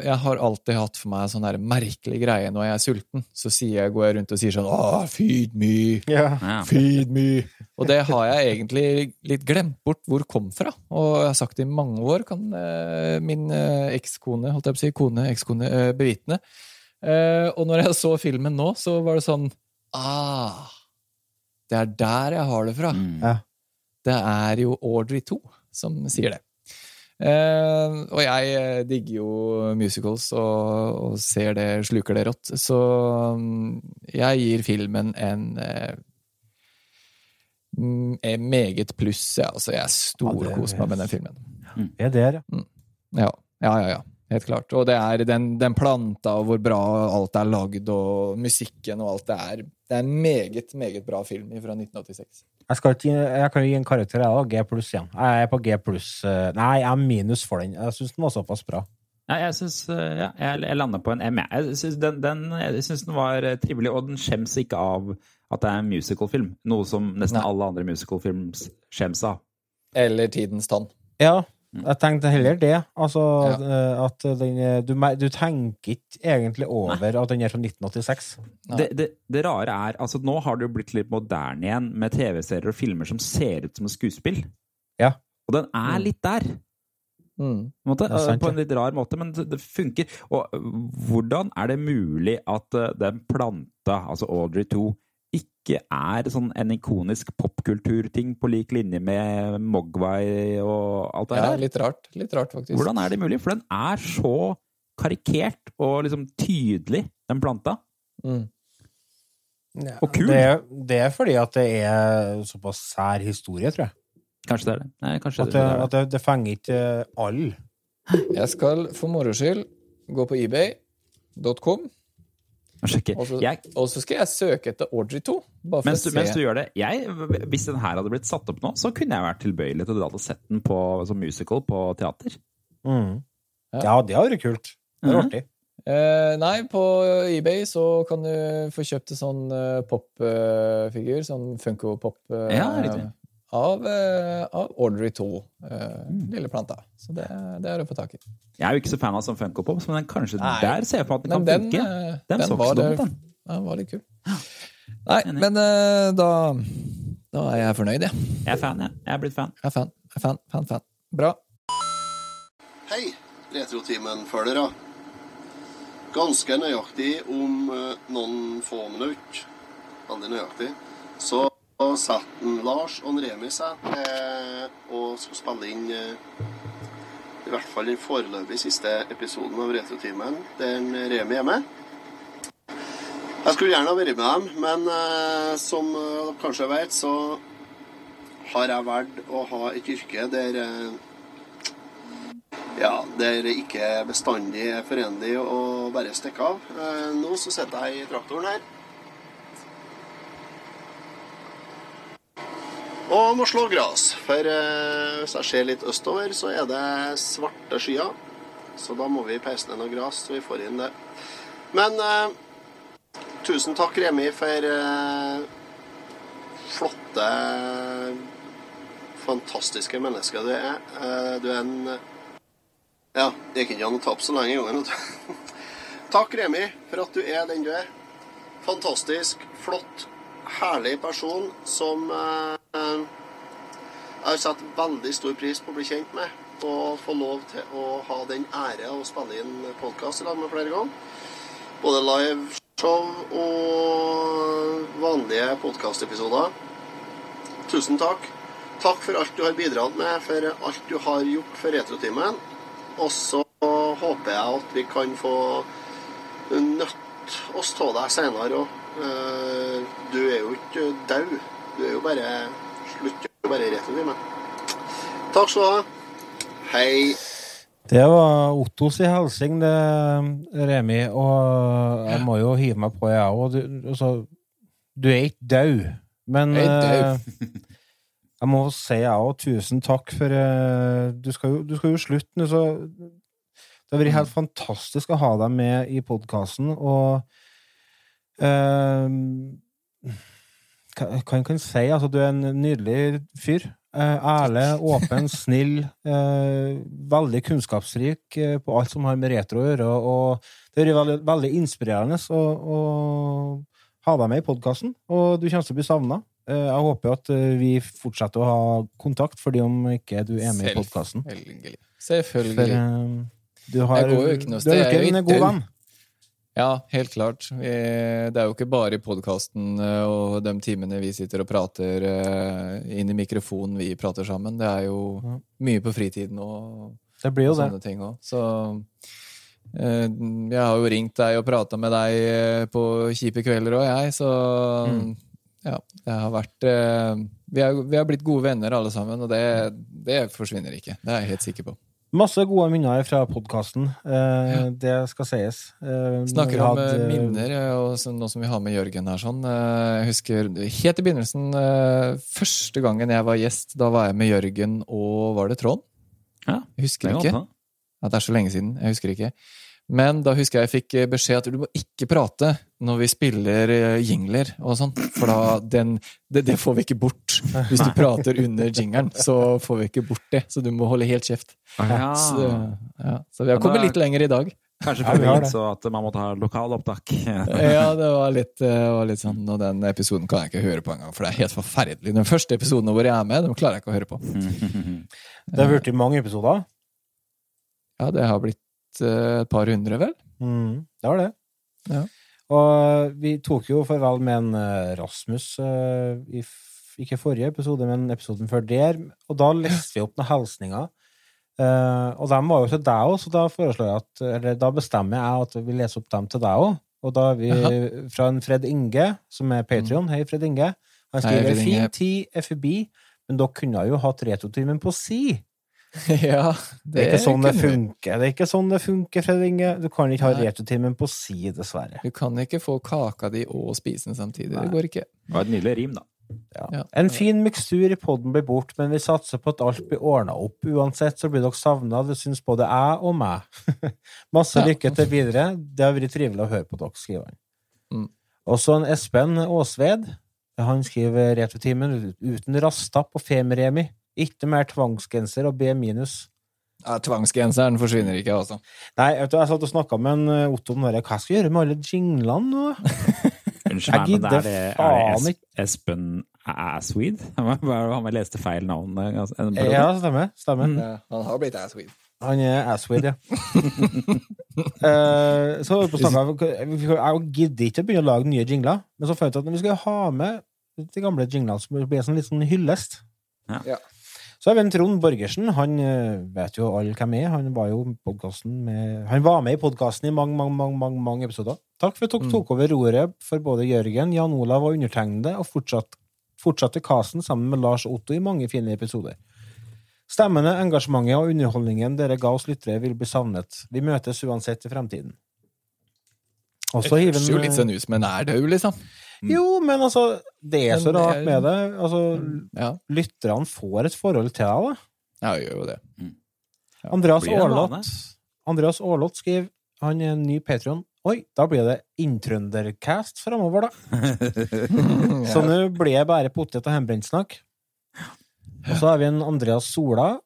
[SPEAKER 3] jeg har alltid hatt for meg sånn der merkelig greie når jeg er sulten. Så sier jeg, går jeg rundt og sier sånn Åh, feed me!
[SPEAKER 1] Ja.
[SPEAKER 2] Ja.
[SPEAKER 3] Feed me! Og det har jeg egentlig litt glemt bort hvor kom fra. Og jeg har sagt det i mange år, kan min ekskone, holdt jeg på å si, kone, ekskone, bevitne. Eh, og når jeg så filmen nå, så var det sånn Ah! Det er der jeg har det fra.
[SPEAKER 2] Mm.
[SPEAKER 1] Ja.
[SPEAKER 3] Det er jo Audrey 2 som sier det. Eh, og jeg eh, digger jo musicals og, og ser det, sluker det rått. Så mm, jeg gir filmen en eh, mm, meget pluss. Ja. Altså, jeg storkoser meg med den filmen.
[SPEAKER 1] Det er der, ja.
[SPEAKER 3] Ja, ja, ja. ja. Helt klart. Og det er den, den planta og hvor bra alt er lagd, og musikken og alt det er. Det er en meget, meget bra film fra 1986.
[SPEAKER 1] Jeg, skal ikke, jeg kan jo gi en karakter, jeg, òg. G pluss igjen. Jeg er på G pluss. eh, Nei, jeg er minus for den. Jeg syns den var såpass bra.
[SPEAKER 2] Ja, jeg syns ja, jeg, jeg lander på en M. jeg. Syns den, den, jeg synes den var eh, trivelig, og den skjems ikke av at det er en musicalfilm. Noe som nesten alle andre musicalfilms skjems av.
[SPEAKER 3] Eller Tidens tann.
[SPEAKER 1] Ja, jeg tenkte heller det. Altså ja. at den eh, du, du tenker ikke egentlig over at den er fra 1986.
[SPEAKER 2] Det, det, det rare er altså Nå har det jo blitt litt moderne igjen med TV-serier og filmer som ser ut som et skuespill.
[SPEAKER 1] Ja.
[SPEAKER 2] Og den er litt der. På en, måte,
[SPEAKER 1] er sant,
[SPEAKER 2] på en litt rar måte, men det, funker. Og hvordan er det mulig at den planta, altså Audrey 2, ikke er sånn en ikonisk popkulturting på lik linje med Mogwai og alt det
[SPEAKER 3] Ja, litt rart. Litt rart, faktisk.
[SPEAKER 2] Hvordan er det mulig? For den er så karikert og liksom tydelig, den planta.
[SPEAKER 3] Mm.
[SPEAKER 2] Og kul.
[SPEAKER 1] Det, det er fordi at det er såpass sær historie, tror jeg.
[SPEAKER 2] Kanskje det er det. Nei,
[SPEAKER 1] At
[SPEAKER 2] det,
[SPEAKER 1] det,
[SPEAKER 2] er det.
[SPEAKER 1] at det, det fenger ikke eh, alle.
[SPEAKER 3] Jeg skal for moro skyld gå på ebay.com,
[SPEAKER 2] Og
[SPEAKER 3] så- skal jeg søke etter Audrey 2. Bare for
[SPEAKER 2] mens,
[SPEAKER 3] å
[SPEAKER 2] du,
[SPEAKER 3] se.
[SPEAKER 2] mens du gjør det jeg, Hvis den her hadde blitt satt opp nå, så kunne jeg vært tilbøyelig til å sett den på, som musical på teater.
[SPEAKER 1] Mm. Ja, det hadde vært kult. Det er
[SPEAKER 2] Mhm.
[SPEAKER 1] artig.
[SPEAKER 3] Eh, nei, på eBay så kan du få kjøpt en sånn uh, popfigur, sånn Funko-pop Uh,
[SPEAKER 2] Ja, riktig.
[SPEAKER 3] Av, eh, av Audrey 2, eh,
[SPEAKER 2] Mm.
[SPEAKER 3] lille planta. Så det, det er å få tak i.
[SPEAKER 2] Jeg er jo ikke så fan av sånn Funko Pops, men den kanskje
[SPEAKER 3] Nei.
[SPEAKER 2] der ser jeg for meg at den
[SPEAKER 3] Men
[SPEAKER 2] kan
[SPEAKER 3] den,
[SPEAKER 2] funke.
[SPEAKER 3] eh,
[SPEAKER 2] Den,
[SPEAKER 3] den var det-
[SPEAKER 2] den.
[SPEAKER 3] Den var litt kul. Nei, men da, da er jeg fornøyd, jeg.
[SPEAKER 2] Jeg er fan, jeg. Jeg er blitt fan.
[SPEAKER 3] Jeg er fan, jeg er fan, fan, fan. Bra.
[SPEAKER 11] Hei, Retrotimen-følgere. Ganske nøyaktig om noen få minutter, veldig nøyaktig, så setter Lars og Remi seg til å spille inn eh, i hvert fall den foreløpig siste episoden av Retrotimen, der Remi er med. Jeg skulle gjerne ha vært med dem, men eh, som eh, dere kanskje vet, så har jeg valgt å ha et yrke der eh, ja, der det ikke bestandig er forenlig å bare stikke av. Eh, nå så sitter jeg i traktoren her. Og må slå gras, for eh, hvis jeg ser litt østover, så er det svarte skyer. Så da må vi peise ned noe gras, så vi får inn det. Men eh, tusen takk, Remi, for eh, flotte, fantastiske mennesker du er. Eh, du er en ja, det gikk ikke an å tape så lenge i gangen. Takk, Remi, for at du er den du er. Fantastisk, flott, herlig person som eh, jeg har satt veldig stor pris på å bli kjent med. Og få lov til å ha den ære å spille inn podkast i lag med flere ganger. Både liveshow og vanlige podkastepisoder. Tusen takk. Takk for alt du har bidratt med, for alt du har gjort for Retrotimen. Og så håper jeg at vi kan få nødt oss av deg senere òg. Du er jo ikke død. Du er jo bare slutt jo bare i retrotimen. Takk skal du ha. Hei.
[SPEAKER 1] Det var Ottos i Helsing, det, Remi. Og jeg må jo hive meg på, jeg òg. Du, altså, du er ikke død, men
[SPEAKER 3] Jeg er ikke
[SPEAKER 1] eh, jeg må si jeg òg tusen takk for eh, du, skal jo, du skal jo slutte nå, så det har vært helt fantastisk å ha deg med i podkasten, og eh, hva kan en si? Altså, du er en nydelig fyr. Eh, ærlig, åpen, snill. Eh, veldig kunnskapsrik eh, på alt som har med retro å gjøre. Og det er veldig, veldig inspirerende å, å ha deg med i podkasten. Og du kommer til å bli savna. Jeg håper at vi fortsetter å ha kontakt, fordi om ikke du er med i podkasten.
[SPEAKER 3] Selvfølgelig.
[SPEAKER 1] For
[SPEAKER 3] Selvfølgelig.
[SPEAKER 1] eh, du har,
[SPEAKER 3] Jeg går jo ikke noe sted. Du er jo ikke
[SPEAKER 1] en
[SPEAKER 3] god
[SPEAKER 1] venn.
[SPEAKER 3] Ja, helt klart. Det er jo ikke bare i podkasten og de timene vi sitter og prater eh, inn i mikrofonen vi prater sammen. Det er jo mye på fritiden og,
[SPEAKER 1] Det blir jo
[SPEAKER 3] og sånne ting òg. Så eh, jeg har jo ringt deg og prata med deg eh, på kjipe kvelder òg, jeg, så
[SPEAKER 1] Mm.
[SPEAKER 3] ja, det har vært eh, vi, har, vi har blitt gode venner alle sammen, og det, det forsvinner ikke. Det er jeg helt sikker på.
[SPEAKER 1] Masse gode minner fra podkasten. Eh, Det skal sies. Eh,
[SPEAKER 3] Snakker om
[SPEAKER 1] hadde-
[SPEAKER 3] eh, minner, og nå som vi har med Jørgen her sånn. eh, Jeg husker helt i begynnelsen, første gangen jeg var gjest, da var jeg med Jørgen og var det Trond?
[SPEAKER 2] Ja,
[SPEAKER 3] Jeg husker
[SPEAKER 2] det
[SPEAKER 3] ikke.
[SPEAKER 2] godt,
[SPEAKER 3] Ja, det er så lenge siden. Jeg husker ikke. Men da husker jeg jeg fikk eh, beskjed at du må ikke prate når vi spiller eh, jingler og sånn, for da den, det, det får vi ikke bort. Hvis du prater under jingeren, så får vi ikke bort det. Så du må holde helt kjeft.
[SPEAKER 2] Ja.
[SPEAKER 3] Så, ja. så vi har kommet litt lenger i dag.
[SPEAKER 2] Kanskje
[SPEAKER 1] Ja, det.
[SPEAKER 2] innså at man måtte ha lokalopptak.
[SPEAKER 3] Ja, det var litt, eh, var litt sånn Og den episoden kan jeg ikke høre på engang, for det er helt forferdelig. Den første episoden hvor jeg er med, den klarer jeg ikke å høre på.
[SPEAKER 1] Det har blitt mange episoder.
[SPEAKER 3] Ja, det har blitt et par hundre, vel?
[SPEAKER 1] Mm, det var det.
[SPEAKER 3] Ja.
[SPEAKER 1] Og vi tok jo farvel med en eh, Rasmus eh, i ikke forrige episode, men episoden før der. Og da leste vi opp noen hilsninger. Eh, og dem var jo til deg òg, så da foreslår jeg at Eller da bestemmer jeg at vi leser opp dem til deg òg. Og da er vi fra en Fred Inge, som er Patrion. Hei, Fred Inge. Han
[SPEAKER 3] Hei,
[SPEAKER 1] skriver
[SPEAKER 3] Fred Inge.
[SPEAKER 1] fin tid forbi, men dere kunne jo hatt retrotimen på si.
[SPEAKER 3] ja,
[SPEAKER 1] Det er ikke sånn det funker. Det er ikke sånn det funker, Fred Inge. Du kan ikke ha
[SPEAKER 3] Nei.
[SPEAKER 1] på si, dessverre.
[SPEAKER 3] Du kan ikke få kaka di og spise den samtidig.
[SPEAKER 1] Nei.
[SPEAKER 3] Det går ikke.
[SPEAKER 2] Det var et nydelig rim, da.
[SPEAKER 1] Ja.
[SPEAKER 3] Ja.
[SPEAKER 1] En fin mikstur i podden blir bort, men vi satser på at alt blir ordna opp. Uansett så blir dere savna, det syns både jeg og meg. Masse
[SPEAKER 3] Ja.
[SPEAKER 1] lykke til videre. Det har vært trivelig å høre på dere, skriver han.
[SPEAKER 3] Mm.
[SPEAKER 1] Også en Espen Aasved. Han skriver retrotimen uten rasta på femeremi. Ikke mer tvangsgenser og B minus.
[SPEAKER 3] Ja, Tvangsgenseren forsvinner ikke, altså.
[SPEAKER 1] Nei, vet du, jeg satt og snakka med en eh, Otto om det. Hva skal jeg gjøre med alle jinglene nå?
[SPEAKER 2] Unnskyld
[SPEAKER 1] Jeg
[SPEAKER 2] meg, men det
[SPEAKER 1] gidder
[SPEAKER 2] er, det, er det Espen Assweed? Han leste feil navn. altså.
[SPEAKER 1] Ja, stemmer. stemmer.
[SPEAKER 3] Ja, han har blitt assweed.
[SPEAKER 1] Han er assweed, ja. uh, så på snakket, jeg gidder ikke å begynne å lage nye jingler, men så fant jeg at vi skal ha med de gamle jinglene som blir sånn litt sånn hyllest.
[SPEAKER 2] Ja.
[SPEAKER 3] Ja.
[SPEAKER 1] Så har vi en Trond Borgersen. Han eh, vet jo alle hvem er. Han var jo med, Han var med i podkasten i mange, mange, mange, mange, mange episoder. Takk for at dere tok over roret for både Jørgen, Jan Olav og undertegnede, og fortsatt, fortsatte casen sammen med Lars Otto i mange fine episoder. Stemmene, engasjementet og underholdningen dere ga oss lyttere, vil bli savnet. Vi møtes uansett i fremtiden. Også
[SPEAKER 3] Det høres jo litt sånn ut som en er død, liksom.
[SPEAKER 1] Jo, men altså, det er så
[SPEAKER 3] Men
[SPEAKER 1] rart
[SPEAKER 3] er-
[SPEAKER 1] med det. Altså,
[SPEAKER 3] Ja,
[SPEAKER 1] lytterne får et forhold til deg, da.
[SPEAKER 3] ja gjør jo det.
[SPEAKER 1] Andreas
[SPEAKER 2] Blir det
[SPEAKER 1] Aarlot? Andreas Aarlot skriver han er en ny Patreon. Oi, da blir det inntrøndercast framover, da. Så nå blir det bare potet og hjemmebrentsnakk. Og så har vi en Andreas Sola.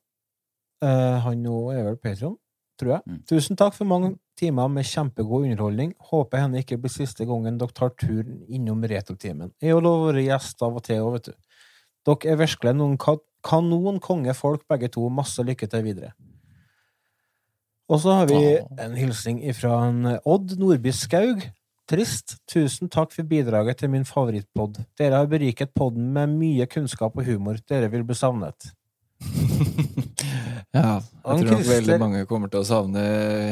[SPEAKER 1] Uh, han nå er vel Patreon, tror jeg.
[SPEAKER 2] Mm.
[SPEAKER 1] Tusen takk for mange timer med kjempegod underholdning. Håper henne ikke blir siste gangen dere tar turen innom Retrotimen. Jeg har lov å være gjest av og til òg, vet du. Dere er virkelig noen kanon kongefolk, begge to. Masse lykke til videre. Og så har vi en hilsning fra en Odd Nordby Skaug. Trist. Tusen takk for bidraget til min favorittpod. Dere har beriket podden med mye kunnskap og humor. Dere vil bli savnet.
[SPEAKER 3] Ja,
[SPEAKER 1] Han
[SPEAKER 3] jeg tror nok veldig mange kommer til å savne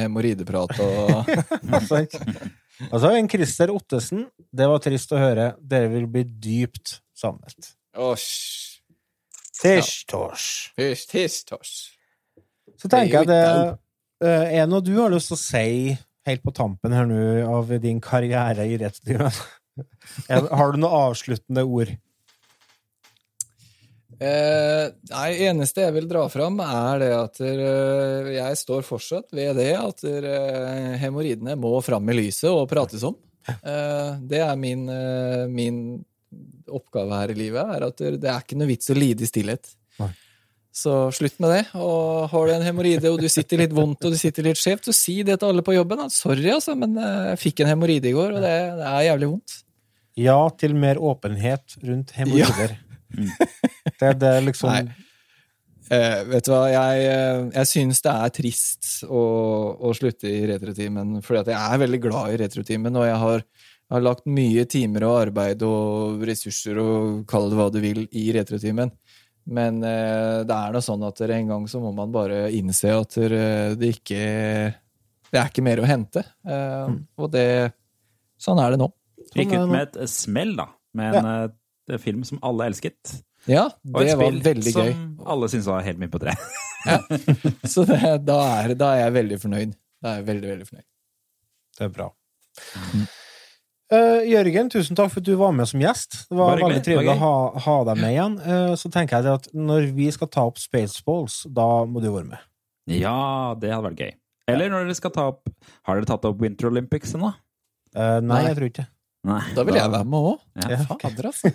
[SPEAKER 3] hemoroideprat og
[SPEAKER 1] Altså, en Christer Ottesen. Det var trist å høre. Dere vil bli dypt savnet.
[SPEAKER 3] Åsj.
[SPEAKER 1] Tish-tosh. Så tenker jeg
[SPEAKER 3] Det er
[SPEAKER 1] eh, noe du har lyst til å si helt på tampen her nå av din karriere i rettslivet? Har du noe avsluttende ord?
[SPEAKER 3] Eh, nei, eneste jeg vil dra fram, er det at eh, jeg står fortsatt ved det at eh, hemoroidene må fram i lyset og prates om. Eh, det er min, min oppgave her i livet, er at det er ikke noe vits å lide i stillhet.
[SPEAKER 1] Nei.
[SPEAKER 3] Så slutt med det. Og har du en hemoroide og du sitter litt vondt og du sitter litt skjevt, så si det til alle på jobben. At sorry, altså, men jeg fikk en hemoroide i går, og det, det er jævlig vondt.
[SPEAKER 1] Ja til mer åpenhet rundt hemoroider. Det er liksom
[SPEAKER 3] Nei. Eh, vet du hva, jeg, eh, jeg syns det er trist å, å slutte i retrotimen, fordi at jeg er veldig glad i retrotimen, og jeg har, jeg har lagt mye timer og arbeid og ressurser, og kall det hva du vil, i retrotimen. Men eh, det er nå sånn at en gang så må man bare innse at det ikke Det er ikke mer å hente. Eh, Og det Sånn er det nå.
[SPEAKER 2] Gikk
[SPEAKER 1] Sånn
[SPEAKER 2] ut med et smell, da. Med en ja. film som alle elsket.
[SPEAKER 3] Ja,
[SPEAKER 2] Og
[SPEAKER 3] det
[SPEAKER 2] et
[SPEAKER 3] var
[SPEAKER 2] spill
[SPEAKER 3] veldig
[SPEAKER 2] som
[SPEAKER 3] gøy.
[SPEAKER 2] alle syntes var helt mye på tre.
[SPEAKER 3] Så det, da, er, da er jeg veldig fornøyd. Da er jeg veldig, veldig fornøyd.
[SPEAKER 1] Det er bra. Uh, Jørgen, tusen takk for at du var med som gjest. Det var veldig trivelig å ha, ha deg med igjen. Uh, så tenker jeg at når vi skal ta opp Spaceballs, da må du være med.
[SPEAKER 2] Ja, det hadde vært gøy. Eller når dere skal ta opp Har dere tatt opp Winter Olympics ennå?
[SPEAKER 1] Uh, nei,
[SPEAKER 3] Nei.
[SPEAKER 1] jeg tror ikke.
[SPEAKER 2] Nei.
[SPEAKER 3] Da vil jeg være med òg.
[SPEAKER 2] Ja.
[SPEAKER 3] Fader, altså.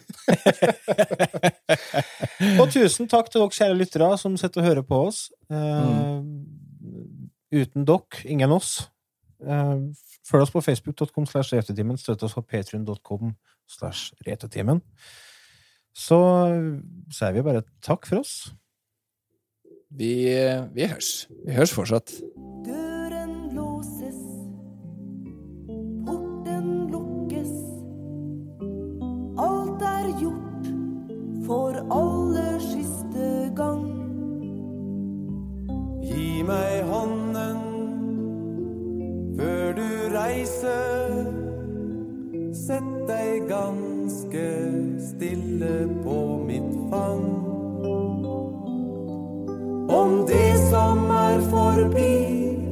[SPEAKER 1] Og tusen takk til dere kjære lyttere som sitter og hører på oss. Eh, Uten dere, ingen oss. Uh, følg oss på facebook.com slash retrotimen. Støtt oss på patrion.com slash retrotimen. Så sier vi bare takk for oss.
[SPEAKER 3] Vi, vi høres. Vi høres fortsatt.
[SPEAKER 6] Meg hånden før du reiser. Sett deg ganske stille på mitt fang. Om det som er forbi,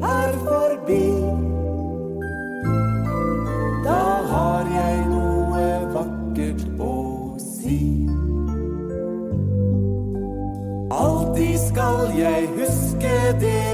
[SPEAKER 6] er forbi, da har jeg noe vakkert å si. Alltid skal jeg huske det